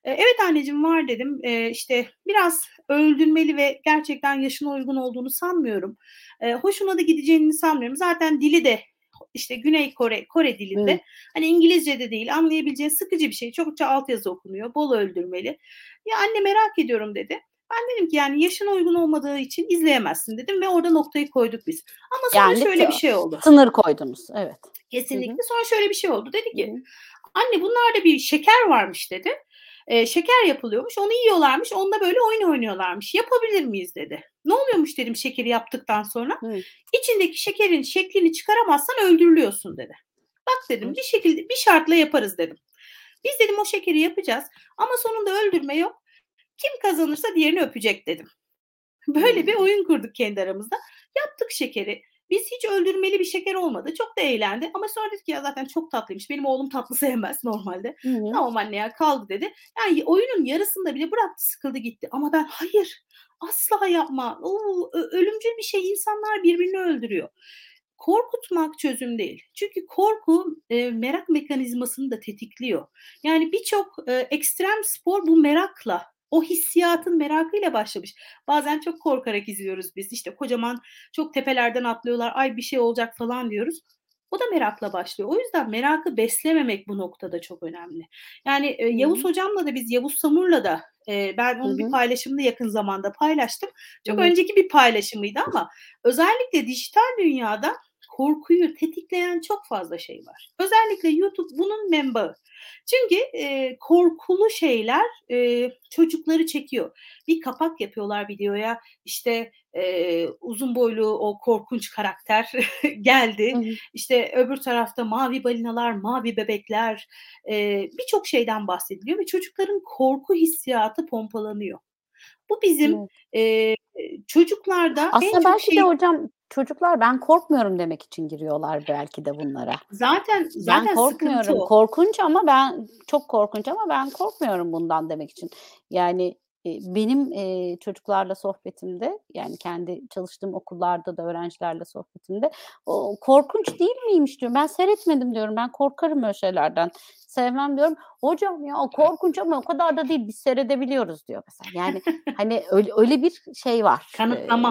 Eee, "Evet anneciğim, var." dedim. Eee, işte, biraz öldürmeli ve gerçekten yaşına uygun olduğunu sanmıyorum. Eee, hoşuna da gideceğini sanmıyorum. Zaten dili de işte, Güney Kore, Kore dilinde. Hani, İngilizce de değil, anlayabileceğin sıkıcı bir şey. Çokça altyazı okunuyor, bol öldürmeli. "Ya anne, merak ediyorum." dedi. Ben dedim ki, "Yani yaşına uygun olmadığı için izleyemezsin." dedim ve orada noktayı koyduk biz. Ama sonra Yani şöyle bir şey oldu. sınır koydunuz. Evet. Kesinlikle. Sonra şöyle bir şey oldu. Dedi ki, hı. "Anne, bunlarda bir şeker varmış." dedi. Eee, "Şeker yapılıyormuş, onu yiyorlarmış, onunla böyle oyun oynuyorlarmış. Yapabilir miyiz?" dedi. "Ne oluyormuş?" dedim şekeri yaptıktan sonra. Hıı. "İçindeki şekerin şeklini çıkaramazsan öldürülüyorsun." dedi. "Bak" dedim, "Bir şekilde, bir şartla yaparız." dedim. "Biz" dedim, "o şekeri yapacağız ama sonunda öldürme yok. Kim kazanırsa diğerini öpecek." dedim. Böyle bir Hımm. oyun kurduk kendi aramızda. Yaptık şekeri. Biz hiç öldürmeli bir şeker olmadı. Çok da eğlendi ama sonra dedik ki, "Ya zaten çok tatlıymış." Benim oğlum tatlı sevmez normalde. Hı hı. "Tamam anne ya, kaldı." dedi. Yani oyunun yarısında bile bıraktı, sıkıldı gitti ama ben, "Hayır, asla yapma. O ö ölümcül bir şey. İnsanlar birbirini öldürüyor." Korkutmak çözüm değil. Çünkü korku, eee, merak mekanizmasını da tetikliyor. Yani birçok, eee, ekstrem spor bu merakla, o hissiyatın merakıyla başlamış. Bazen çok korkarak izliyoruz biz. İşte, kocaman çok tepelerden atlıyorlar, "Ay, bir şey olacak." falan diyoruz. O da merakla başlıyor. O yüzden merakı beslememek bu noktada çok önemli. Yani, Hı Yavuz hı. hocamla da biz, Yavuz Samur'la da, eee, ben onu bir hı. paylaşımda yakın zamanda paylaştım. Çok hı. önceki bir paylaşımıydı ama özellikle dijital dünyada korkuyu tetikleyen çok fazla şey var. Özellikle YouTube bunun menbaı. Çünkü, eee, korkulu şeyler, eee, çocukları çekiyor. Bir kapak yapıyorlar videoya, işte, eee, uzun boylu o korkunç karakter geldi. Hı hı. İşte, öbür tarafta mavi balinalar, mavi bebekler, eee, birçok şeyden bahsediliyor ve çocukların korku hissiyatı pompalanıyor. Bu bizim, Evet. eee, çocuklarda en Aslında çok belki de şeyi hocam çocuklar ben korkmuyorum demek için giriyorlar belki de bunlara. Zaten Ben zaten sıkıntı korkmuyorum. o. Korkunç ama ben çok korkunç ama ben korkmuyorum bundan demek için. Yani, benim, çocuklarla sohbetimde, yani kendi çalıştığım okullarda da öğrencilerle sohbetimde, "O korkunç değil miymiş?" diyorum. "Ben seyretmedim." diyorum. "Ben korkarım öyle şeylerden. Sevmem." diyorum. "Hocam ya korkunç ama o kadar da değil. Biz seyredebiliyoruz." diyor mesela. Yani, hani, öyle öyle bir şey var. Kanıtlama.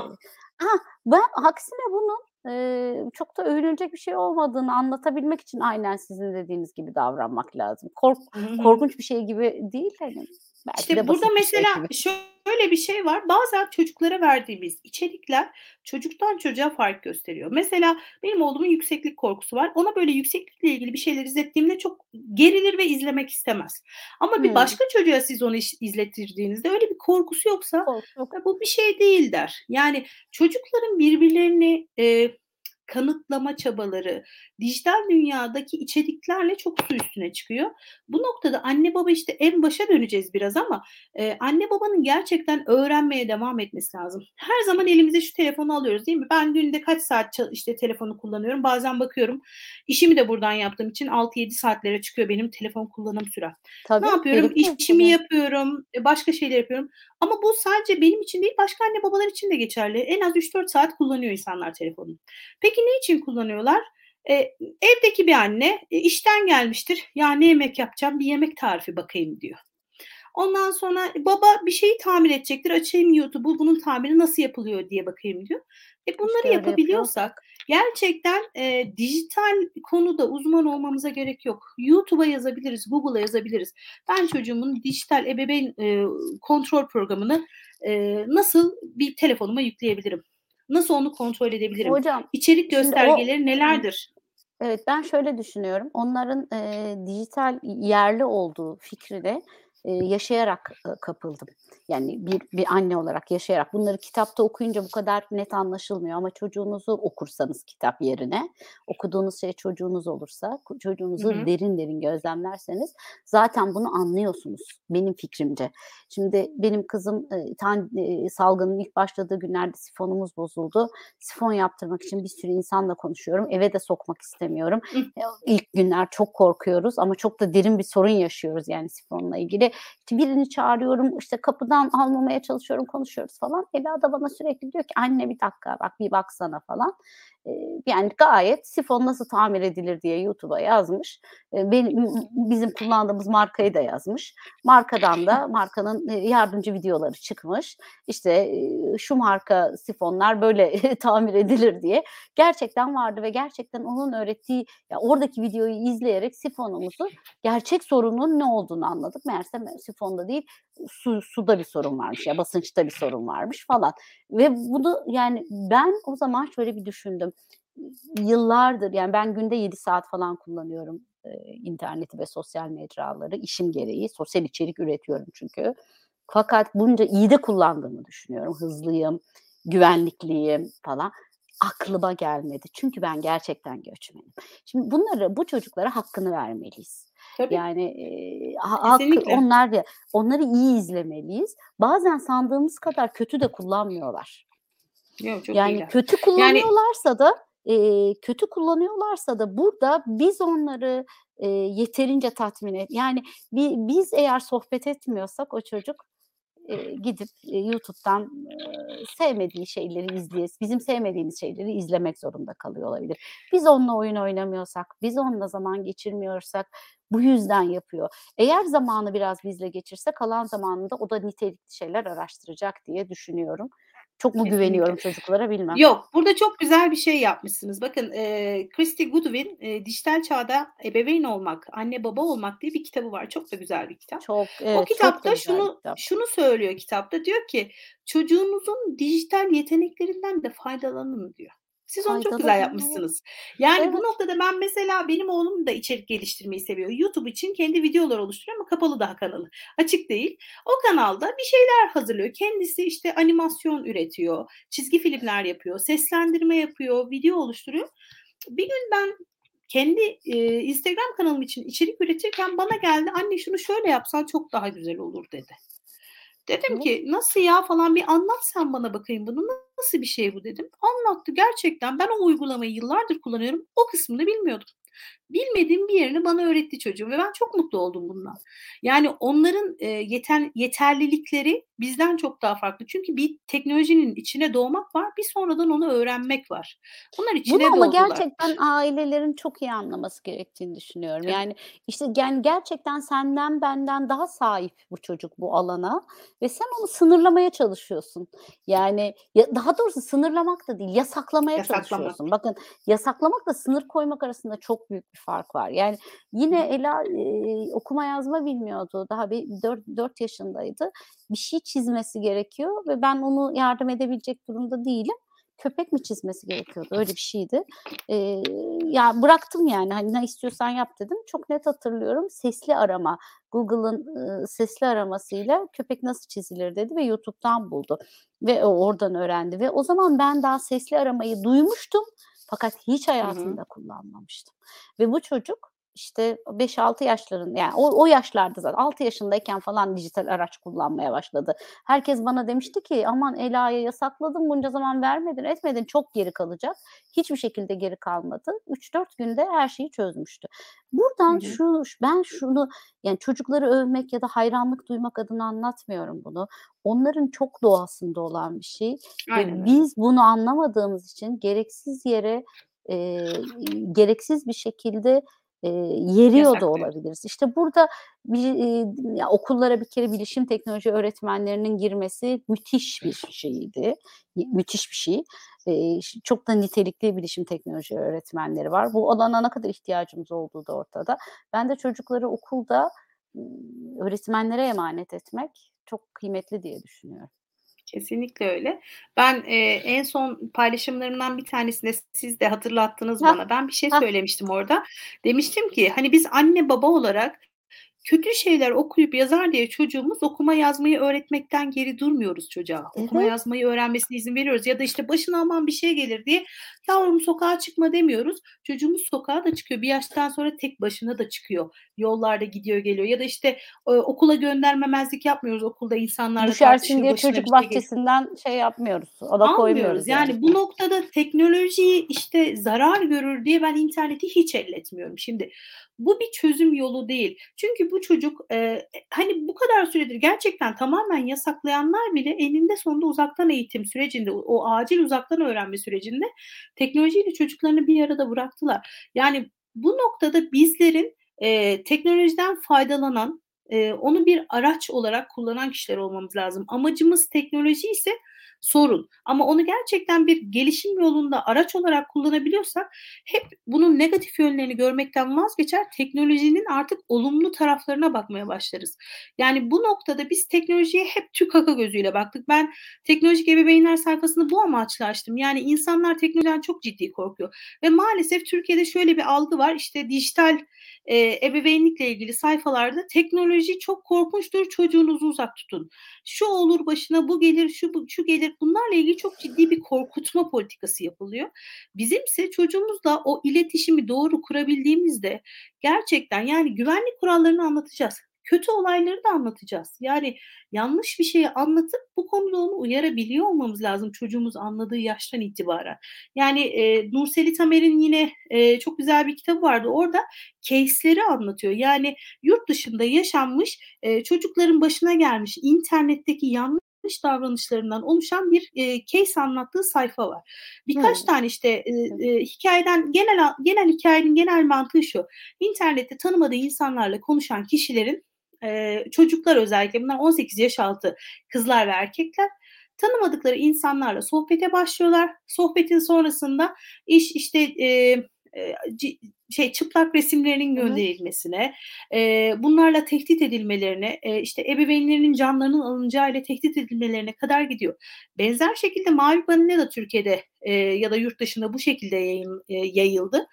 hah, ben aksine bunun, eee, çok da övünülecek bir şey olmadığını anlatabilmek için aynen sizin dediğiniz gibi davranmak lazım. Kork korkunç bir şey gibi değil hani. Belki İşte burada bir şey mesela gibi. şöyle bir şey var. Bazen çocuklara verdiğimiz içerikler çocuktan çocuğa fark gösteriyor. Mesela benim oğlumun yükseklik korkusu var. Ona böyle yükseklikle ilgili bir şeyler izlettiğimde çok gerilir ve izlemek istemez. Ama bir Hımm. başka çocuğa siz onu iş izlettirdiğinizde öyle bir korkusu yoksa Korku. "Ya, bu bir şey değil." der. Yani çocukların birbirlerini, eee, kanıtlama çabaları dijital dünyadaki içeriklerle çok su üstüne çıkıyor. Bu noktada anne baba, işte, en başa döneceğiz biraz ama, eee, anne babanın gerçekten öğrenmeye devam etmesi lazım. Her zaman elimize şu telefonu alıyoruz, değil mi? Ben günde kaç saat işte, telefonu kullanıyorum? Bazen bakıyorum, işimi de buradan yaptığım için 6-7 saatlere çıkıyor benim telefon kullanım sürem. Ne yapıyorum? İşimi yapıyorum, eee, başka şeyler yapıyorum ama bu sadece benim için değil, başka anne babalar için de geçerli. En az 3-4 saat kullanıyor insanlar telefonunu. Peki ne için kullanıyorlar? Eee, evdeki bir anne, eee, işten gelmiştir. "Ya, ne yemek yapacağım? Bir yemek tarifi bakayım." diyor. Ondan sonra baba bir şeyi tamir edecektir. "Açayım YouTube'u, bunun tamiri nasıl yapılıyor diye bakayım." diyor. E, bunları İşte yapabiliyorsak gerçekten, eee, dijital konuda uzman olmamıza gerek yok. YouTube'a yazabiliriz, Google'a yazabiliriz. Ben çocuğumun dijital ebeveyn, eee, kontrol programını, eee, nasıl bir telefonuma yükleyebilirim? Nasıl onu kontrol edebilirim? Hocam, İçerik o göstergeleri Hı. nelerdir? Evet, ben şöyle düşünüyorum. Onların, eee, dijital yerli olduğu fikrine, yaşayarak, kapıldım. Yani bir bir anne olarak yaşayarak. Bunları kitapta okuyunca bu kadar net anlaşılmıyor ama çocuğunuzu okursanız kitap yerine, okuduğunuz şey çocuğunuz olursa, Hı çocuğunuzu hı. derin derin gözlemlerseniz zaten bunu anlıyorsunuz benim fikrimce. Şimdi benim kızım, tan salgının ilk başladığı günlerde sifonumuz bozuldu. Sifon yaptırmak için bir sürü insanla konuşuyorum. Eve de sokmak istemiyorum. Hıh. Eee, ilk günler çok korkuyoruz ama çok da derin bir sorun yaşıyoruz yani sifonla ilgili. İşte birini çağırıyorum, işte kapıdan almamaya çalışıyorum, konuşuyoruz falan. Ela da bana sürekli diyor ki "Anne bir dakika bak, bir baksana." falan. Yani gayet sifon nasıl tamir edilir diye YouTube'a yazmış. Benim bizim kullandığımız markayı da yazmış. Markadan da markanın, yardımcı videoları çıkmış. İşte, şu marka sifonlar böyle tamir edilir diye. Gerçekten vardı ve gerçekten onun öğrettiği, ya oradaki videoyu izleyerek sifonumuzu gerçek sorunun ne olduğunu anladık. Meğersem sifonda değil, su suda bir sorun varmış ya basınçta bir sorun varmış falan ve bunu yani ben o zaman şöyle bir düşündüm. Yıllardır yani ben günde 7 saat falan kullanıyorum, eee, interneti ve sosyal mecraları işim gereği. Sosyal içerik üretiyorum çünkü. Fakat bunca iyi de kullandığımı düşünüyorum. Hızlıyım, güvenlikliyim falan. Aklıma gelmedi. Çünkü ben gerçekten göçmenim. Şimdi bunları, bu çocuklara hakkını vermeliyiz. Tabii. Yani, ha hakkı onlar onları iyi izlemeliyiz. Bazen sandığımız kadar kötü de kullanmıyorlar. Yo, çok Yani iyiler. kötü Yani kullanıyorlarsa da, eee, kötü kullanıyorlarsa da burada biz onları, eee, yeterince tatmin et yani bi biz eğer sohbet etmiyorsak o çocuk, eee, gidip, eee, YouTube'dan, eee, sevmediği şeyleri izleye bizim sevmediğimiz şeyleri izlemek zorunda kalıyor olabilir. Biz onunla oyun oynamıyorsak, biz onunla zaman geçirmiyorsak bu yüzden yapıyor. Eğer zamanı biraz bizle geçirse kalan zamanında o da nitelikli şeyler araştıracak diye düşünüyorum. Çok mu Kesinlikle. güveniyorum çocuklara bilmem. Yok, burada çok güzel bir şey yapmışsınız. Bakın, eee, Christy Goodwin, eee, "Dijital Çağda Ebeveyn Olmak, Anne Baba Olmak" diye bir kitabı var. Çok da güzel bir kitap. Çok, O evet, çok da kitapta bir şunu kitap. şunu söylüyor kitapta, diyor ki "Çocuğunuzun dijital yeteneklerinden de faydalanın." diyor. Siz onu çok güzel yapmışsınız. Yani bu Evet. noktada ben mesela benim oğlum da içerik geliştirmeyi seviyor. YouTube için kendi videolar oluşturuyor ama kapalı daha kanalı. Açık değil. O kanalda bir şeyler hazırlıyor. Kendisi işte animasyon üretiyor, çizgi filmler yapıyor, seslendirme yapıyor, video oluşturuyor. Bir gün ben kendi, eee, Instagram kanalım için içerik üretirken bana geldi, "Anne şunu şöyle yapsan çok daha güzel olur." dedi. Dedim ki "Nasıl ya?" falan, "Bir anlat sen bana bakayım bunu. Nasıl bir şey bu?" dedim. Anlattı. Gerçekten ben o uygulamayı yıllardır kullanıyorum. O kısmını bilmiyordum. Bilmediğim bir yerini bana öğretti çocuğum ve ben çok mutlu oldum bundan. Yani onların, eee, yeten yeterlilikleri bizden çok daha farklı. Çünkü bir teknolojinin içine doğmak var, bir sonradan onu öğrenmek var. Bunlar Bunu içine ama doğdular. gerçekten ailelerin çok iyi anlaması gerektiğini düşünüyorum. Tabii. Yani, işte, yani gerçekten senden benden daha sahip bu çocuk bu alana ve sen onu sınırlamaya çalışıyorsun. Yani ya daha doğrusu sınırlamak da değil, yasaklamaya Yasaklamak. çalışıyorsun. Bakın yasaklamakla sınır koymak arasında çok büyük bir fark var. Yani yine Ela e, okuma yazma bilmiyordu. Daha bir 4, 4 yaşındaydı. Bir şey çizmesi gerekiyor ve ben onu yardım edebilecek durumda değilim köpek mi çizmesi gerekiyordu öyle bir şeydi. Ee, ya bıraktım yani hani ne istiyorsan yap dedim. Çok net hatırlıyorum sesli arama Google'ın e, sesli aramasıyla köpek nasıl çizilir dedi ve YouTube'dan buldu ve oradan öğrendi ve o zaman ben daha sesli aramayı duymuştum fakat hiç hayatımda hı hı. kullanmamıştım. Ve bu çocuk işte 5-6 yaşların yani o, o yaşlarda zaten 6 yaşındayken falan dijital araç kullanmaya başladı. Herkes bana demişti ki aman Ela'ya yasakladım bunca zaman vermedin etmedin çok geri kalacak. Hiçbir şekilde geri kalmadı. 3-4 günde her şeyi çözmüştü. Buradan şu ben şunu yani çocukları övmek ya da hayranlık duymak adına anlatmıyorum bunu. Onların çok doğasında olan bir şey. Aynen. Biz bunu anlamadığımız için gereksiz yere e, gereksiz bir şekilde e, yeriyor da olabiliriz. İşte burada bir, e, ya okullara bir kere bilişim teknoloji öğretmenlerinin girmesi müthiş bir şeydi. Müthiş bir şey. E, çok da nitelikli bilişim teknoloji öğretmenleri var. Bu alana ne kadar ihtiyacımız olduğu da ortada. Ben de çocukları okulda öğretmenlere emanet etmek çok kıymetli diye düşünüyorum. Kesinlikle öyle. Ben e, en son paylaşımlarımdan bir tanesinde siz de hatırlattınız ha. bana. Ben bir şey ha. söylemiştim orada. Demiştim ki hani biz anne baba olarak kötü şeyler okuyup yazar diye çocuğumuz okuma yazmayı öğretmekten geri durmuyoruz çocuğa. Evet. Okuma yazmayı öğrenmesine izin veriyoruz. Ya da işte başına aman bir şey gelir diye yavrum sokağa çıkma demiyoruz. Çocuğumuz sokağa da çıkıyor. Bir yaştan sonra tek başına da çıkıyor. Yollarda gidiyor geliyor. Ya da işte e, okula göndermemezlik yapmıyoruz. Okulda insanlarla Düşersin diye çocuk şey bahçesinden şey, şey yapmıyoruz. Ada koymuyoruz. Yani. yani bu noktada teknolojiyi işte zarar görür diye ben interneti hiç elletmiyorum. Şimdi bu bir çözüm yolu değil. Çünkü bu çocuk e, hani bu kadar süredir gerçekten tamamen yasaklayanlar bile eninde sonunda uzaktan eğitim sürecinde, o acil uzaktan öğrenme sürecinde teknolojiyle çocuklarını bir arada bıraktılar. Yani bu noktada bizlerin e, teknolojiden faydalanan, e, onu bir araç olarak kullanan kişiler olmamız lazım. Amacımız teknoloji ise sorun. Ama onu gerçekten bir gelişim yolunda araç olarak kullanabiliyorsak hep bunun negatif yönlerini görmekten vazgeçer, teknolojinin artık olumlu taraflarına bakmaya başlarız. Yani bu noktada biz teknolojiye hep tükaka gözüyle baktık. Ben teknolojik ebeveynler sayfasını bu amaçla açtım. Yani insanlar teknolojiden çok ciddi korkuyor. Ve maalesef Türkiye'de şöyle bir algı var. İşte dijital e, ebeveynlikle ilgili sayfalarda teknoloji çok korkunçtur çocuğunuzu uzak tutun. Şu olur başına bu gelir şu şu gelir bunlarla ilgili çok ciddi bir korkutma politikası yapılıyor. Bizimse çocuğumuzla o iletişimi doğru kurabildiğimizde gerçekten yani güvenlik kurallarını anlatacağız kötü olayları da anlatacağız. Yani yanlış bir şeyi anlatıp bu konuda onu uyarabiliyor olmamız lazım çocuğumuz anladığı yaştan itibaren. Yani e, Nurseli Tamer'in yine e, çok güzel bir kitabı vardı. Orada case'leri anlatıyor. Yani yurt dışında yaşanmış e, çocukların başına gelmiş internetteki yanlış davranışlarından oluşan bir e, case anlattığı sayfa var. Birkaç hmm. tane işte e, e, hikayeden genel genel hikayenin genel mantığı şu. İnternette tanımadığı insanlarla konuşan kişilerin e, çocuklar özellikle bunlar 18 yaş altı kızlar ve erkekler tanımadıkları insanlarla sohbete başlıyorlar. Sohbetin sonrasında iş işte e, e, şey çıplak resimlerinin gönderilmesine, e, bunlarla tehdit edilmelerine, e, işte ebeveynlerinin canlarının alınacağı ile tehdit edilmelerine kadar gidiyor. Benzer şekilde Mavi Banine da Türkiye'de e, ya da yurt dışında bu şekilde yayın, e, yayıldı.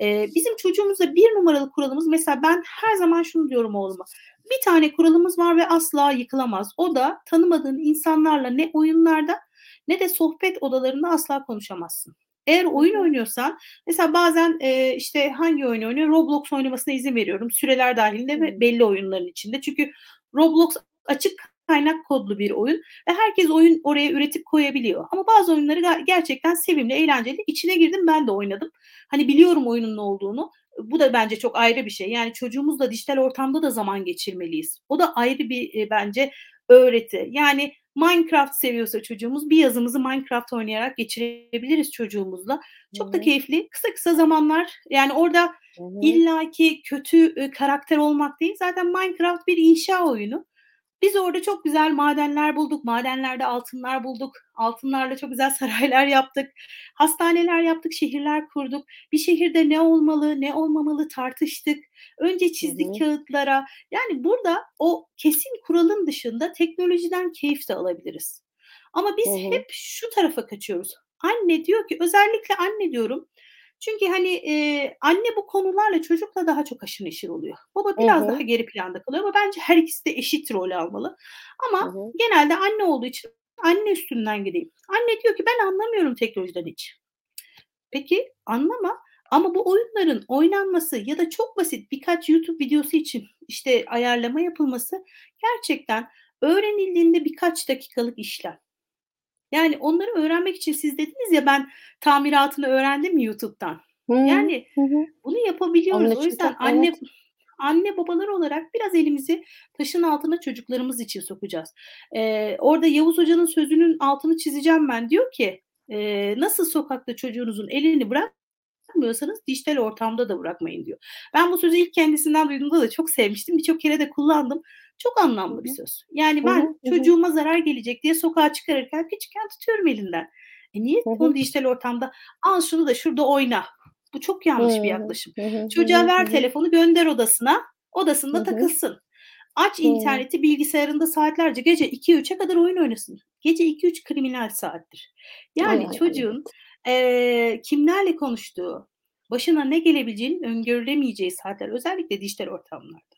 E, bizim çocuğumuzda bir numaralı kuralımız mesela ben her zaman şunu diyorum oğluma. Bir tane kuralımız var ve asla yıkılamaz. O da tanımadığın insanlarla ne oyunlarda ne de sohbet odalarında asla konuşamazsın. Eğer oyun oynuyorsan mesela bazen e, işte hangi oyun oynuyor? Roblox oynamasına izin veriyorum. Süreler dahilinde ve belli oyunların içinde. Çünkü Roblox açık kaynak kodlu bir oyun ve herkes oyun oraya üretip koyabiliyor. Ama bazı oyunları gerçekten sevimli, eğlenceli. İçine girdim ben de oynadım. Hani biliyorum oyunun ne olduğunu. Bu da bence çok ayrı bir şey. Yani çocuğumuzla dijital ortamda da zaman geçirmeliyiz. O da ayrı bir e, bence öğreti. Yani Minecraft seviyorsa çocuğumuz bir yazımızı Minecraft oynayarak geçirebiliriz çocuğumuzla. Çok da keyifli. Kısa kısa zamanlar yani orada illaki kötü e, karakter olmak değil. Zaten Minecraft bir inşa oyunu. Biz orada çok güzel madenler bulduk. Madenlerde altınlar bulduk. Altınlarla çok güzel saraylar yaptık. Hastaneler yaptık, şehirler kurduk. Bir şehirde ne olmalı, ne olmamalı tartıştık. Önce çizdik Hı hı. kağıtlara. Yani burada o kesin kuralın dışında teknolojiden keyif de alabiliriz. Ama biz Hı hı. hep şu tarafa kaçıyoruz. Anne diyor ki özellikle anne diyorum. Çünkü hani e, anne bu konularla çocukla daha çok aşırı neşir oluyor. Baba biraz hı. daha geri planda kalıyor ama bence her ikisi de eşit rol almalı. Ama hı. genelde anne olduğu için anne üstünden gideyim. Anne diyor ki ben anlamıyorum teknolojiden hiç. Peki anlama ama bu oyunların oynanması ya da çok basit birkaç YouTube videosu için işte ayarlama yapılması gerçekten öğrenildiğinde birkaç dakikalık işlem. Yani onları öğrenmek için siz dediniz ya ben tamiratını öğrendim YouTube'dan. Hı. Yani Hı bunu Onun yapabiliyoruz. O için yüzden çok anne evet. anne babalar olarak biraz elimizi taşın altına çocuklarımız için sokacağız. Eee, orada Yavuz Hoca'nın sözünün altını çizeceğim ben. Diyor ki eee, nasıl sokakta çocuğunuzun elini bırakmıyorsanız dijital ortamda da bırakmayın diyor. Ben bu sözü ilk kendisinden duyduğumda da çok sevmiştim. Birçok kere de kullandım. Çok anlamlı bir söz. Yani ben çocuğuma zarar gelecek diye sokağa çıkarırken küçükken tutuyorum elinden. E niye onu dijital ortamda al şunu da şurada oyna. Bu çok yanlış bir yaklaşım. Çocuğa ver telefonu gönder odasına. Odasında takılsın. Aç interneti bilgisayarında saatlerce gece 2-3'e kadar oyun oynasın. Gece 2-3 kriminal saattir. Yani çocuğun eee, kimlerle konuştuğu, başına ne gelebileceğinin öngörülemeyeceği saatler özellikle dijital ortamlarda.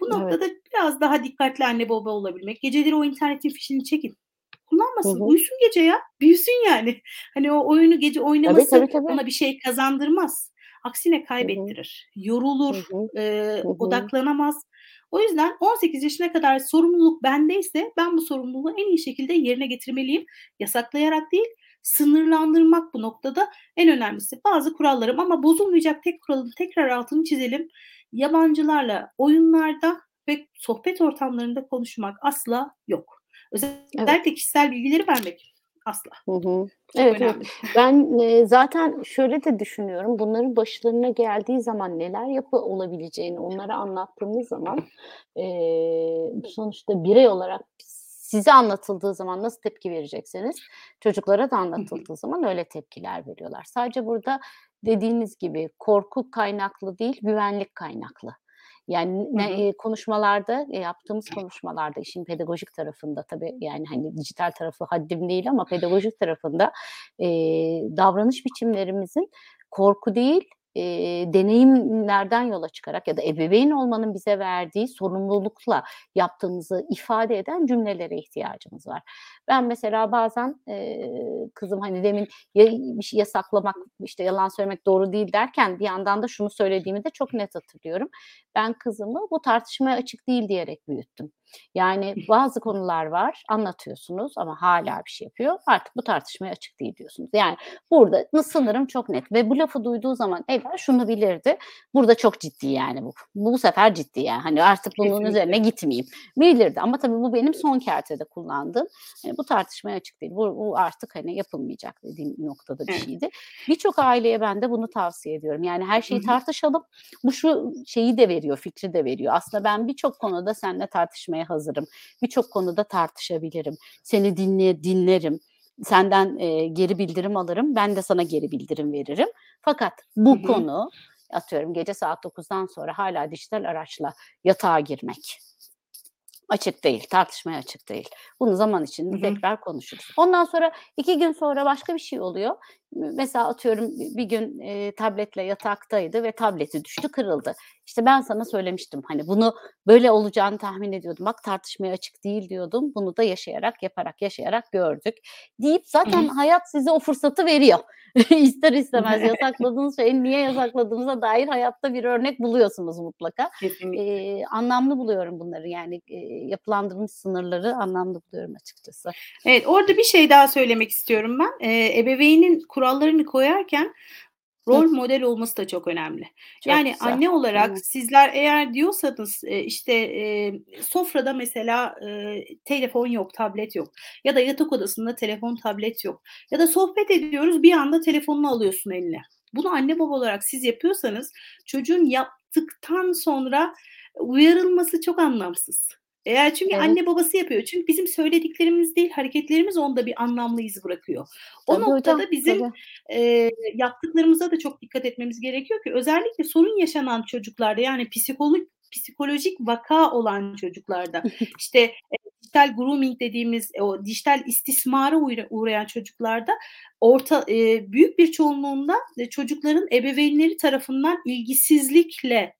Bu Evet. noktada biraz daha dikkatli anne baba olabilmek. Geceleri o internetin fişini çekin. Hı Kullanmasın. hı. Uyusun gece ya. Büyüsün yani. Hani o oyunu gece Tabii oynaması tabii tabii. ona bir şey kazandırmaz. Aksine Hı hı. kaybettirir. Hı Yorulur. hı. eee, Hı hı. odaklanamaz. O yüzden 18 yaşına kadar sorumluluk bendeyse ben bu sorumluluğu en iyi şekilde yerine getirmeliyim. Yasaklayarak değil, sınırlandırmak bu noktada en önemlisi. Bazı kurallarım ama bozulmayacak tek kuralın tekrar altını çizelim. Yabancılarla oyunlarda ve sohbet ortamlarında konuşmak asla yok. Evet. Özellikle kişisel bilgileri vermek asla. Hı hı. Çok Evet evet. Ben eee, zaten şöyle de düşünüyorum. Bunların başlarına geldiği zaman neler yapı olabileceğini onlara anlattığımız zaman eee, sonuçta birey olarak size anlatıldığı zaman nasıl tepki verecekseniz çocuklara da anlatıldığı zaman öyle tepkiler veriyorlar. Sadece burada dediğiniz gibi korku kaynaklı değil, güvenlik kaynaklı. Yani ne eee, konuşmalarda, eee, yaptığımız konuşmalarda işin pedagojik tarafında tabii yani hani dijital tarafı haddim değil ama pedagojik tarafında eee, davranış biçimlerimizin korku değil, eee, deneyimlerden yola çıkarak ya da ebeveyn olmanın bize verdiği sorumlulukla yaptığımızı ifade eden cümlelere ihtiyacımız var. Ben mesela bazen eee, kızım hani demin ya bir şey yasaklamak, işte yalan söylemek doğru değil derken bir yandan da şunu söylediğimi de çok net hatırlıyorum. Ben kızımı bu tartışmaya açık değil diyerek büyüttüm. Yani bazı konular var, anlatıyorsunuz ama hâlâ bir şey yapıyor. Artık bu tartışmaya açık değil diyorsunuz. Yani burada sınırım çok net ve bu lafı duyduğu zaman Ela şunu bilirdi. Burada çok ciddi yani bu. Bu sefer ciddi yani. Hani artık bunun üzerine Kesinlikle. gitmeyeyim. Bilirdi ama tabii bu benim son kertede kullandığım. Hani bu tartışmaya açık değil. Bu, bu artık hani yapılmayacak dediğim noktada bir şeydi. Birçok aileye ben de bunu tavsiye ediyorum. Yani her şeyi tartışalım. Bu şu şeyi de veriyor, fikri de veriyor. Aslında ben birçok konuda seninle tartışmaya hazırım. Birçok konuda tartışabilirim. Seni dinle dinlerim. Senden eee, geri bildirim alırım. Ben de sana geri bildirim veririm. Fakat bu hı. konu atıyorum gece saat 9'dan sonra hâlâ dijital araçla yatağa girmek açık değil, tartışmaya açık değil. Bunu zaman içinde hı. tekrar konuşuruz. Ondan sonra 2 gün sonra başka bir şey oluyor. Mesela atıyorum bi bir gün, eee, tabletle yataktaydı ve tableti düştü, kırıldı. İşte ben sana söylemiştim. Hani bunu böyle olacağını tahmin ediyordum. Bak tartışmaya açık değil diyordum. Bunu da yaşayarak, yaparak, yaşayarak gördük deyip zaten hayat size o fırsatı veriyor. İster istemez yasakladığınız şeyin niye yasakladığınıza dair hayatta bir örnek buluyorsunuz mutlaka. Kesinlikle. Eee, anlamlı buluyorum bunları yani, eee, yapılandırılmış sınırları anlamlı buluyorum açıkçası. Evet, orada bir şey daha söylemek istiyorum ben. Eee, ebeveynin kurallarını koyarken rol model olması da çok önemli. Çok Yani güzel. anne olarak Evet. sizler eğer diyorsanız, eee, işte, eee, sofrada mesela, eee, telefon yok, tablet yok ya da yatak odasında telefon, tablet yok ya da sohbet ediyoruz, bir anda telefonunu alıyorsun eline. Bunu anne baba olarak siz yapıyorsanız çocuğun yaptıktan sonra uyarılması çok anlamsız. Eğer çünkü Evet. anne babası yapıyor. Çünkü bizim söylediklerimiz değil, hareketlerimiz onda bir anlamlı iz bırakıyor. O Tabii noktada hocam, bizim, tabii. eee, yaptıklarımıza da çok dikkat etmemiz gerekiyor ki özellikle sorun yaşanan çocuklarda yani psikolog psikolojik vaka olan çocuklarda, işte, eee, dijital grooming dediğimiz o dijital istismara uğra uğrayan çocuklarda orta eee, büyük bir çoğunluğunda e, çocukların ebeveynleri tarafından ilgisizlikle,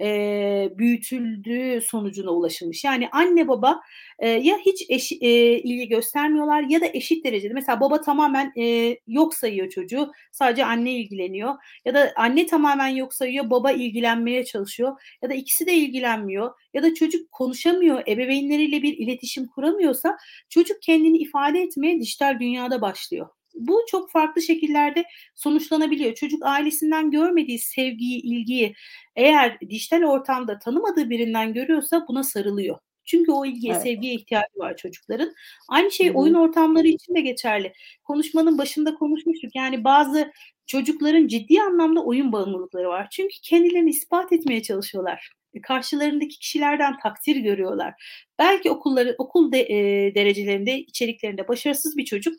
eee, büyütüldüğü sonucuna ulaşılmış. Yani anne baba, eee, ya hiç eşi eee, ilgi göstermiyorlar ya da eşit derecede. Mesela baba tamamen, eee, yok sayıyor çocuğu, sadece anne ilgileniyor ya da anne tamamen yok sayıyor, baba ilgilenmeye çalışıyor ya da ikisi de ilgilenmiyor ya da çocuk konuşamıyor, ebeveynleriyle bir iletişim kuramıyorsa çocuk kendini ifade etmeye dijital dünyada başlıyor. Bu çok farklı şekillerde sonuçlanabiliyor. Çocuk ailesinden görmediği sevgiyi, ilgiyi eğer dijital ortamda tanımadığı birinden görüyorsa buna sarılıyor. Çünkü o ilgiye, Evet. sevgiye ihtiyacı var çocukların. Aynı şey oyun ortamları için de geçerli. Konuşmanın başında konuşmuştuk. Yani bazı çocukların ciddi anlamda oyun bağımlılıkları var. Çünkü kendilerini ispat etmeye çalışıyorlar. E, karşılarındaki kişilerden takdir görüyorlar. Belki okulları okul de eee, derecelerinde, içeriklerinde başarısız bir çocuk,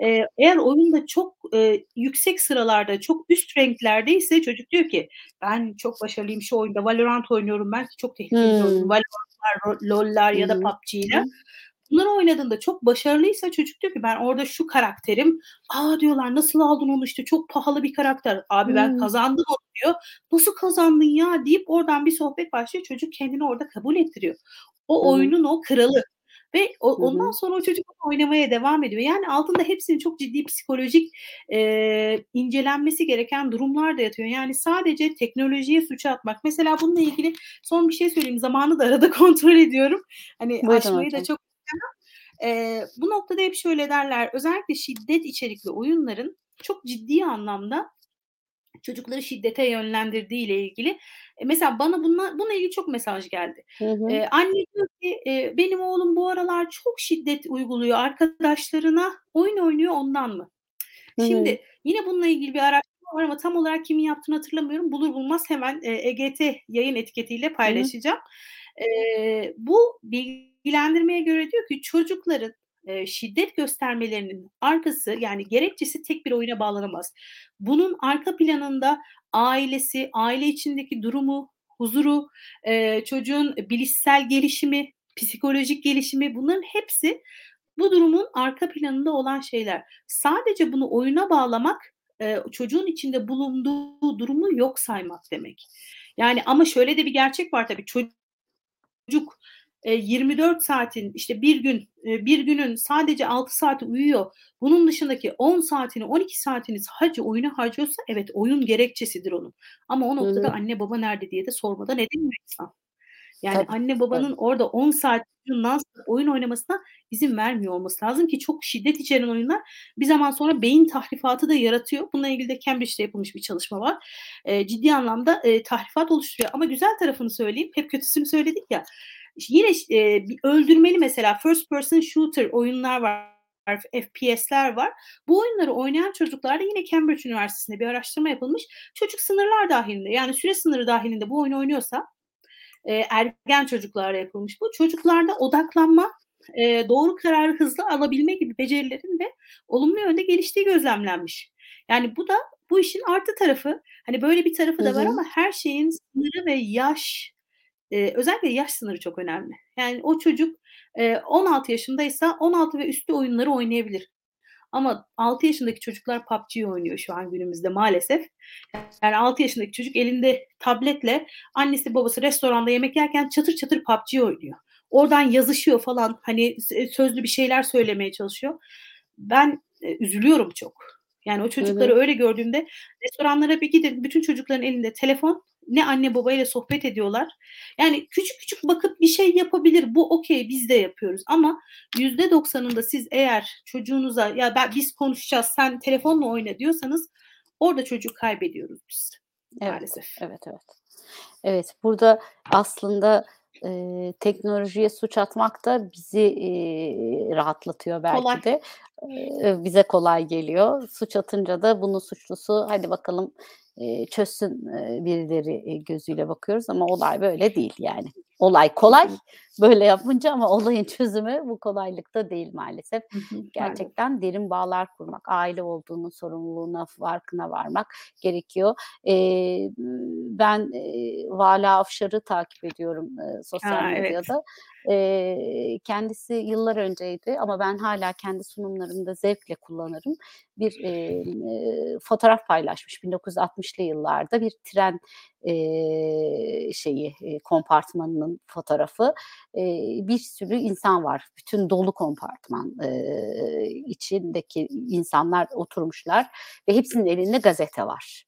eee, eğer oyunda çok, eee, yüksek sıralarda, çok üst renklerdeyse çocuk diyor ki ben çok başarılıyım şu oyunda, Valorant oynuyorum ben, çok tehlikeli oyun. Hımm. Valorant'lar, ro LoL'ler Hı ya da. PUBG'ler. Hı. Bunları oynadığında çok başarılıysa çocuk diyor ki ben orada şu karakterim. A, diyorlar nasıl aldın onu işte çok pahalı bir karakter. Abi ben Hımm. kazandım onu diyor. Nasıl kazandın ya deyip oradan bir sohbet başlıyor. Çocuk kendini orada kabul ettiriyor. O hı. oyunun o kralı ve o ondan sonra o çocuk oynamaya devam ediyor. Yani altında hepsinin çok ciddi psikolojik, eee, incelenmesi gereken durumlar da yatıyor. Yani sadece teknolojiye suçu atmak. Mesela bununla ilgili son bir şey söyleyeyim. Zamanı da arada kontrol ediyorum. Hani Buyurun aşmayı da hocam. çok Eee, bu noktada hep şöyle derler, özellikle şiddet içerikli oyunların çok ciddi anlamda çocukları şiddete yönlendirdiği ile ilgili. E, mesela bana bununla bununla ilgili çok mesaj geldi. Hı hı. Eee, anne diyor ki, eee, benim oğlum bu aralar çok şiddet uyguluyor arkadaşlarına, oyun oynuyor ondan mı? Hı hı. Şimdi yine bununla ilgili bir araştırma var ama tam olarak kimin yaptığını hatırlamıyorum. Bulur bulmaz hemen, EGT yayın etiketiyle Hı hı. paylaşacağım. Eee, bu bilgilendirmeye göre diyor ki çocukların, şiddet göstermelerinin arkası yani gerekçesi tek bir oyuna bağlanamaz. Bunun arka planında ailesi, aile içindeki durumu, huzuru, çocuğun bilişsel gelişimi, psikolojik gelişimi bunların hepsi bu durumun arka planında olan şeyler. Sadece bunu oyuna bağlamak, çocuğun içinde bulunduğu durumu yok saymak demek. Yani ama şöyle de bir gerçek var tabii. Çocuk, 24 saatin, işte bir gün, eee, bir günün sadece 6 saati uyuyor. Bunun dışındaki 10 saatini, 12 saatini sadece oyuna harcıyorsa evet oyun gerekçesidir onun. Ama o noktada hı. anne baba nerede diye de sormadan edemiyor insan. Yani Tabii, anne tabii. babanın orada 10 saat non-stop oyun oynamasına izin vermiyor olması lazım ki çok şiddet içeren oyunlar bir zaman sonra beyin tahrifatı da yaratıyor. Bununla ilgili de Cambridge'de yapılmış bir çalışma var. Eee, ciddi anlamda, eee, tahrifat oluşturuyor ama güzel tarafını söyleyeyim. Hep kötüsünü söyledik ya. Yine bir öldürmeli mesela first person shooter oyunlar var, FPS'ler var. Bu oyunları oynayan çocuklarda yine Cambridge Üniversitesi'nde bir araştırma yapılmış. Çocuk sınırlar dâhilinde yani süre sınırı dâhilinde bu oyunu oynuyorsa, eee, ergen çocuklara yapılmış bu. Çocuklarda odaklanma, eee, doğru kararı hızlı alabilme gibi becerilerin de olumlu yönde geliştiği gözlemlenmiş. Yani bu da bu işin artı tarafı. Hani böyle bir tarafı da var ama her şeyin sınırı ve yaş, eee, özellikle yaş sınırı çok önemli. Yani o çocuk, eee, 16 yaşındaysa 16 ve üstü oyunları oynayabilir. Ama 6 yaşındaki çocuklar PUBG oynuyor şu an günümüzde maalesef. Yani 6 yaşındaki çocuk elinde tabletle annesi babası restoranda yemek yerken çatır çatır PUBG oynuyor. Oradan yazışıyor falan, hani sözlü bir şeyler söylemeye çalışıyor. Ben, eee, üzülüyorum çok. Yani o çocukları hı. öyle gördüğümde restoranlara bir gidin, bütün çocukların elinde telefon, ne anne babayla sohbet ediyorlar. Yani küçük küçük bakıp bir şey yapabilir. Bu okay, biz de yapıyoruz ama %90'ında siz eğer çocuğunuza ya ben biz konuşacağız, sen telefonla oyna diyorsanız orada çocuğu kaybediyoruz biz Evet, maalesef. evet, evet. Evet, burada aslında, eee, teknolojiye suç atmak da bizi, eee, rahatlatıyor Kolay. belki de. eee, bize kolay geliyor. Suç atınca da bunun suçlusu hadi bakalım, eee, çözsün, birileri, gözüyle bakıyoruz ama olay böyle değil yani. Olay kolay böyle yapınca ama olayın çözümü bu kolaylıkta değil maalesef. Gerçekten derin bağlar kurmak, aile olduğunun sorumluluğuna farkına varmak gerekiyor. Eee, ben, eee, Vala Afşar'ı takip ediyorum, eee, sosyal A, evet. medyada. Eee, kendisi yıllar önceydi ama ben hâlâ kendi sunumlarımda zevkle kullanırım. Bir, emm, eee, fotoğraf paylaşmış 1960'lı yıllarda bir tren, eee, şeyi, eee, kompartmanının fotoğrafı. Eee, bir sürü insan var. Bütün dolu kompartman, eee, içindeki insanlar oturmuşlar ve hepsinin elinde gazete var.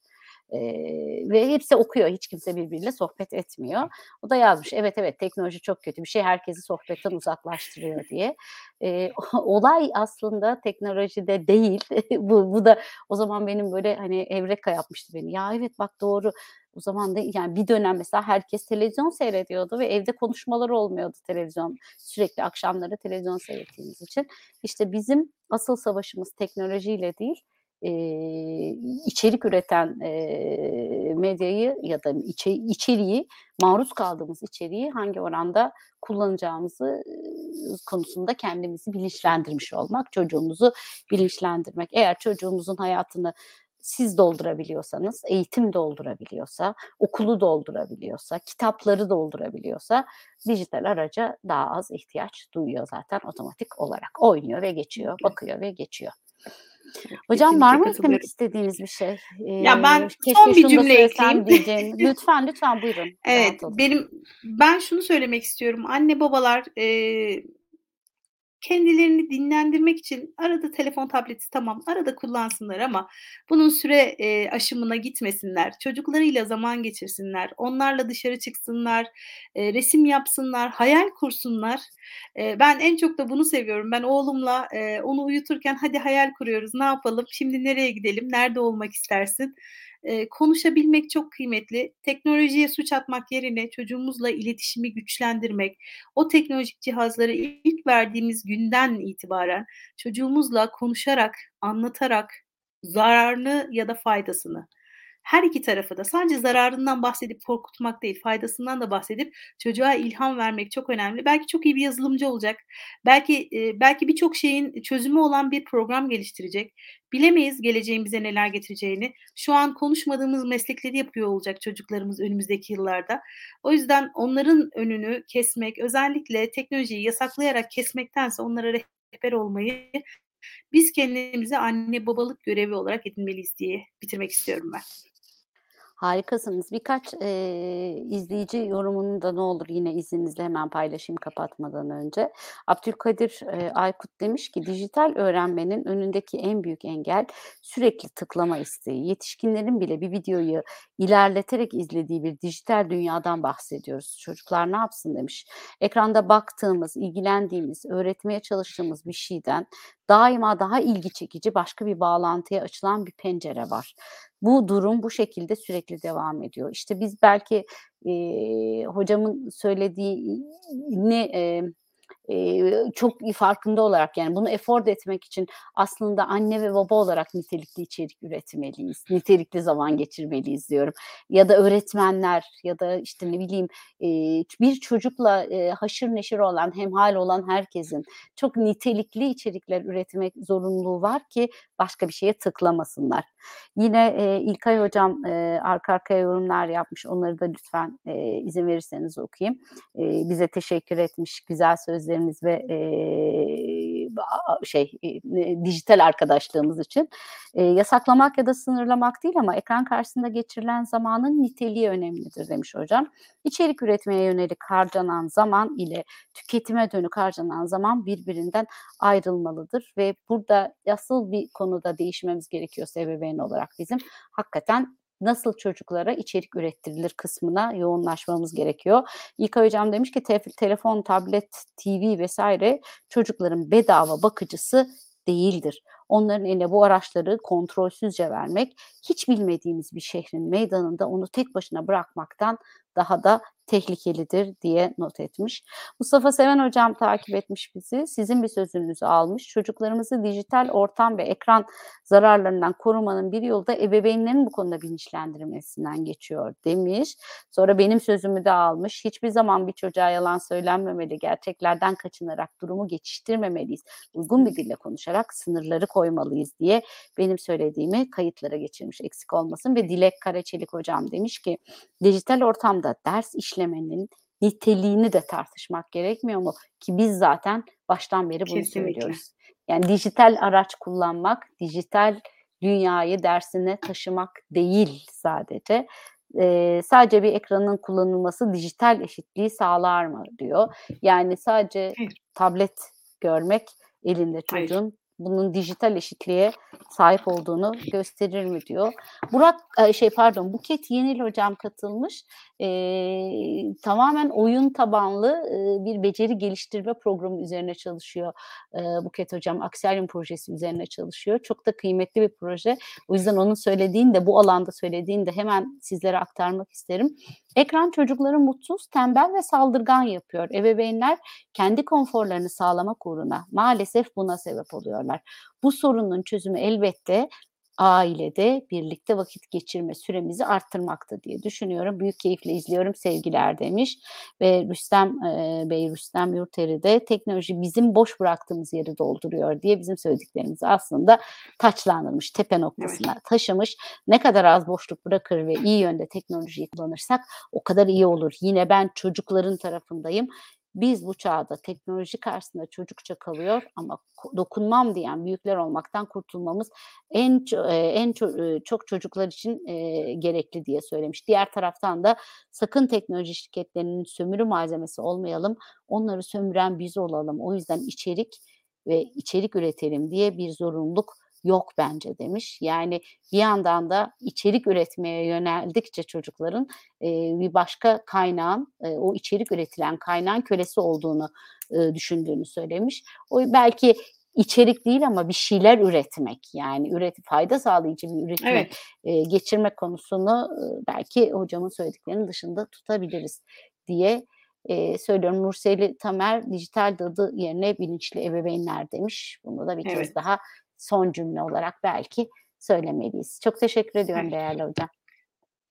Eee, ve hepsi okuyor. Hiç kimse birbiriyle sohbet etmiyor. O da yazmış, evet, evet, teknoloji çok kötü bir şey, herkesi sohbetten uzaklaştırıyor diye. Eee, olay aslında teknolojide değil. Bu bu da o zaman benim böyle, hani, evreka yapmıştı beni. Ya, evet, bak doğru. O zaman da yani bir dönem mesela herkes televizyon seyrediyordu ve evde konuşmalar olmuyordu televizyon sürekli akşamları televizyon seyrettiğimiz için. İşte bizim asıl savaşımız teknolojiyle değil, eee, içerik üreten, eee, medyayı ya da içe içeriği, maruz kaldığımız içeriği hangi oranda kullanacağımızı, konusunda kendimizi bilinçlendirmiş olmak, çocuğumuzu bilinçlendirmek. Eğer çocuğumuzun hayatını siz doldurabiliyorsanız, eğitim doldurabiliyorsa, okulu doldurabiliyorsa, kitapları doldurabiliyorsa dijital araca daha az ihtiyaç duyuyor zaten otomatik olarak. Oynuyor ve geçiyor, bakıyor ve geçiyor. Hocam var mı eklemek istediğiniz bir şey? Ya, ben son bir cümle ekleyeyim. diyeceğim. Lütfen, lütfen buyurun. Evet, benim ben şunu söylemek istiyorum. Anne babalar, eee, kendilerini dinlendirmek için arada telefon, tableti tamam, arada kullansınlar ama bunun süre, eee, aşımına gitmesinler. Çocuklarıyla zaman geçirsinler. Onlarla dışarı çıksınlar, eee, resim yapsınlar, hayal kursunlar. Eee, ben en çok da bunu seviyorum. Ben oğlumla, eee, onu uyuturken hadi hayal kuruyoruz. Ne yapalım? Şimdi nereye gidelim? Nerede olmak istersin? Konuşabilmek çok kıymetli. Teknolojiye suç atmak yerine çocuğumuzla iletişimi güçlendirmek, o teknolojik cihazları ilk verdiğimiz günden itibaren çocuğumuzla konuşarak, anlatarak zararını ya da faydasını, her iki tarafı da sadece zararından bahsedip korkutmak değil, faydasından da bahsedip çocuğa ilham vermek çok önemli. Belki çok iyi bir yazılımcı olacak. Belki, eee, belki birçok şeyin çözümü olan bir program geliştirecek. Bilemeyiz geleceğin bize neler getireceğini. Şu an konuşmadığımız meslekleri yapıyor olacak çocuklarımız önümüzdeki yıllarda. O yüzden onların önünü kesmek, özellikle teknolojiyi yasaklayarak kesmektense onlara rehber olmayı biz kendimize anne babalık görevi olarak edinmeliyiz diye bitirmek istiyorum ben. Harikasınız. Birkaç, eee, izleyici yorumunu da ne olur yine izninizle hemen paylaşayım kapatmadan önce. Abdülkadir, eee, Aykut demiş ki dijital öğrenmenin önündeki en büyük engel sürekli tıklama isteği. Yetişkinlerin bile bir videoyu ilerleterek izlediği bir dijital dünyadan bahsediyoruz. Çocuklar ne yapsın demiş. Ekranda baktığımız, ilgilendiğimiz, öğretmeye çalıştığımız bir şeyden daima daha ilgi çekici başka bir bağlantıya açılan bir pencere var. Bu durum bu şekilde sürekli devam ediyor. İşte biz belki, eee, hocamın söylediğini, eee, çok farkında olarak yani bunu afford etmek için aslında anne ve baba olarak nitelikli içerik üretmeliyiz. Nitelikli zaman geçirmeliyiz diyorum. Ya da öğretmenler ya da işte ne bileyim, bir çocukla, haşır neşir olan, hemhâl olan herkesin çok nitelikli içerikler üretmek zorunluluğu var ki başka bir şeye tıklamasınlar. Yine, İlkay hocam, arka arkaya yorumlar yapmış. Onları da lütfen, izin verirseniz okuyayım. Bize teşekkür etmiş güzel sözleriniz ve, şey, dijital arkadaşlığımız için. Yasaklamak ya da sınırlamak değil ama ekran karşısında geçirilen zamanın niteliği önemlidir demiş hocam. İçerik üretmeye yönelik harcanan zaman ile tüketime dönük harcanan zaman birbirinden ayrılmalıdır ve burada asıl bir konuda değişmemiz gerekiyorsa ebeveyn olarak bizim hakikaten nasıl çocuklara içerik ürettirilir kısmına yoğunlaşmamız gerekiyor. İlkay hocam demiş ki te telefon, tablet, TV vesaire çocukların bedava bakıcısı değildir. Onların eline bu araçları kontrolsüzce vermek, hiç bilmediğimiz bir şehrin meydanında onu tek başına bırakmaktan daha da tehlikelidir diye not etmiş. Mustafa Seven hocam takip etmiş bizi. Sizin bir sözünüzü almış. Çocuklarımızı dijital ortam ve ekran zararlarından korumanın bir yolu da ebeveynlerin bu konuda bilinçlendirmesinden geçiyor demiş. Sonra benim sözümü de almış. Hiçbir zaman bir çocuğa yalan söylenmemeli. Gerçeklerden kaçınarak durumu geçiştirmemeliyiz. Uygun bir dille konuşarak sınırları koymalıyız diye benim söylediğimi kayıtlara geçirmiş eksik olmasın ve Dilek Karaçelik hocam demiş ki dijital ortamda ders işlemenin niteliğini de tartışmak gerekmiyor mu? Ki biz zaten baştan beri bunu Kesinlikle. söylüyoruz. Yani dijital araç kullanmak, dijital dünyayı dersine taşımak değil sadece. Ee, sadece bir ekranın kullanılması dijital eşitliği sağlar mı diyor. Yani sadece Hayır. tablet görmek elinde Hayır. Bunun dijital eşitliğe sahip olduğunu gösterir mi diyor. Burak e, şey pardon Buket Yenil hocam katılmış. Ee, tamamen oyun tabanlı e, bir beceri geliştirme programı üzerine çalışıyor e, Buket hocam. Aksiyalium projesi üzerine çalışıyor. Çok da kıymetli bir proje. O yüzden onun söylediğini de bu alanda söylediğini de hemen sizlere aktarmak isterim. Ekran çocukları mutsuz, tembel ve saldırgan yapıyor. Ebeveynler kendi konforlarını sağlamak uğruna maalesef buna sebep oluyorlar. Bu sorunun çözümü elbette ailede birlikte vakit geçirme süremizi arttırmakta diye düşünüyorum. Büyük keyifle izliyorum sevgiler demiş ve Rüstem e, Bey Rüstem Yurteri de teknoloji bizim boş bıraktığımız yeri dolduruyor diye bizim söylediklerimizi aslında taçlandırmış, tepe noktasına evet. taşımış. Ne kadar az boşluk bırakır ve iyi yönde teknolojiyi kullanırsak o kadar iyi olur. Yine ben çocukların tarafındayım biz bu çağda teknoloji karşısında çocukça kalıyor ama dokunmam diyen büyükler olmaktan kurtulmamız en en çok çocuklar için gerekli diye söylemiş. Diğer taraftan da sakın teknoloji şirketlerinin sömürü malzemesi olmayalım. Onları sömüren biz olalım. O yüzden içerik ve içerik üretelim diye bir zorunluluk yok bence demiş. Yani bir yandan da içerik üretmeye yöneldikçe çocukların e, bir başka kaynağın e, o içerik üretilen kaynağın kölesi olduğunu e, düşündüğünü söylemiş. O belki içerik değil ama bir şeyler üretmek yani üret fayda sağlayıcı bir üretime evet. e, geçirmek konusunu e, belki hocamın söylediklerinin dışında tutabiliriz diye e, söylüyorum. Nurseli Tamer dijital dadı yerine bilinçli ebeveynler demiş. Bunu da bir evet. kez daha son cümle olarak belki söylemeliyiz. Çok teşekkür ediyorum değerli hocam.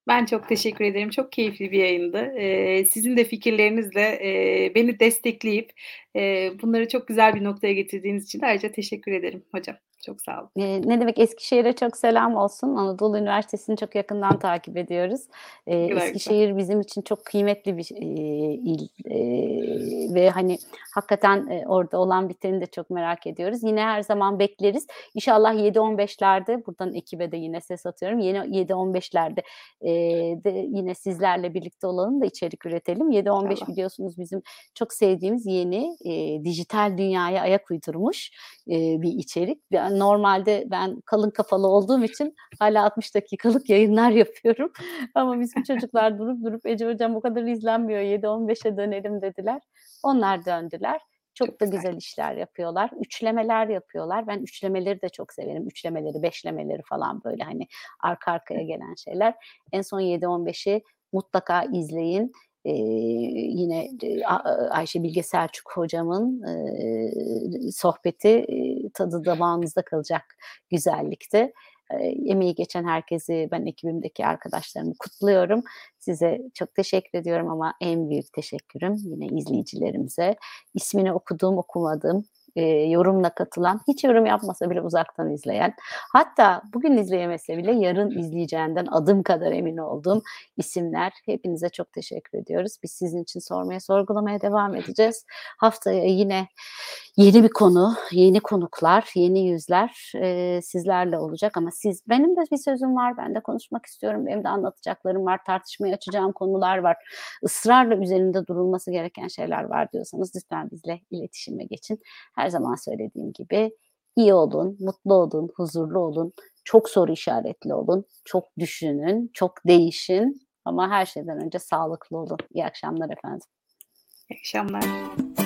Ben çok teşekkür ederim. Çok keyifli bir yayındı. Ee, sizin de fikirlerinizle e, beni destekleyip e, bunları çok güzel bir noktaya getirdiğiniz için ayrıca teşekkür ederim hocam. Çok sağ olun. E, ne demek Eskişehir'e çok selam olsun. Anadolu Üniversitesi'ni çok yakından takip ediyoruz. E, Eskişehir bizim için çok kıymetli bir e, il e, ve hani hakikaten e, orada olan biteni de çok merak ediyoruz. Yine her zaman bekleriz. İnşallah 7-15'lerde buradan ekibe de yine ses atıyorum. Yine 7-15'lerde e, de yine sizlerle birlikte olalım da içerik üretelim. 7-15 biliyorsunuz bizim çok sevdiğimiz yeni e, dijital dünyaya ayak uydurmuş e, bir içerik. Yani normalde ben kalın kafalı olduğum için hala 60 dakikalık yayınlar yapıyorum. Ama bizim çocuklar durup durup Ece Hocam o kadar izlenmiyor 7-15'e dönelim dediler. Onlar döndüler. Çok, çok da güzel. güzel işler yapıyorlar. Üçlemeler yapıyorlar. Ben üçlemeleri de çok severim. Üçlemeleri, beşlemeleri falan böyle hani arka arkaya gelen şeyler. En son 7-15'i mutlaka izleyin. Ee, yine Ayşe Bilge Selçuk hocamın e, sohbeti e, tadı damağınızda kalacak güzellikte. E, emeği geçen herkesi ben ekibimdeki arkadaşlarımı kutluyorum. Size çok teşekkür ediyorum ama en büyük teşekkürüm yine izleyicilerimize. İsmini okuduğum okumadığım e, yorumla katılan, hiç yorum yapmasa bile uzaktan izleyen, hatta bugün izleyemese bile yarın izleyeceğinden adım kadar emin olduğum isimler. Hepinize çok teşekkür ediyoruz. Biz sizin için sormaya, sorgulamaya devam edeceğiz. Haftaya yine yeni bir konu, yeni konuklar, yeni yüzler e, sizlerle olacak ama siz, benim de bir sözüm var, ben de konuşmak istiyorum, benim de anlatacaklarım var, tartışmaya açacağım konular var, ısrarla üzerinde durulması gereken şeyler var diyorsanız lütfen bizle iletişime geçin. Her zaman söylediğim gibi iyi olun, mutlu olun, huzurlu olun, çok soru işaretli olun, çok düşünün, çok değişin ama her şeyden önce sağlıklı olun. İyi akşamlar efendim. İyi akşamlar.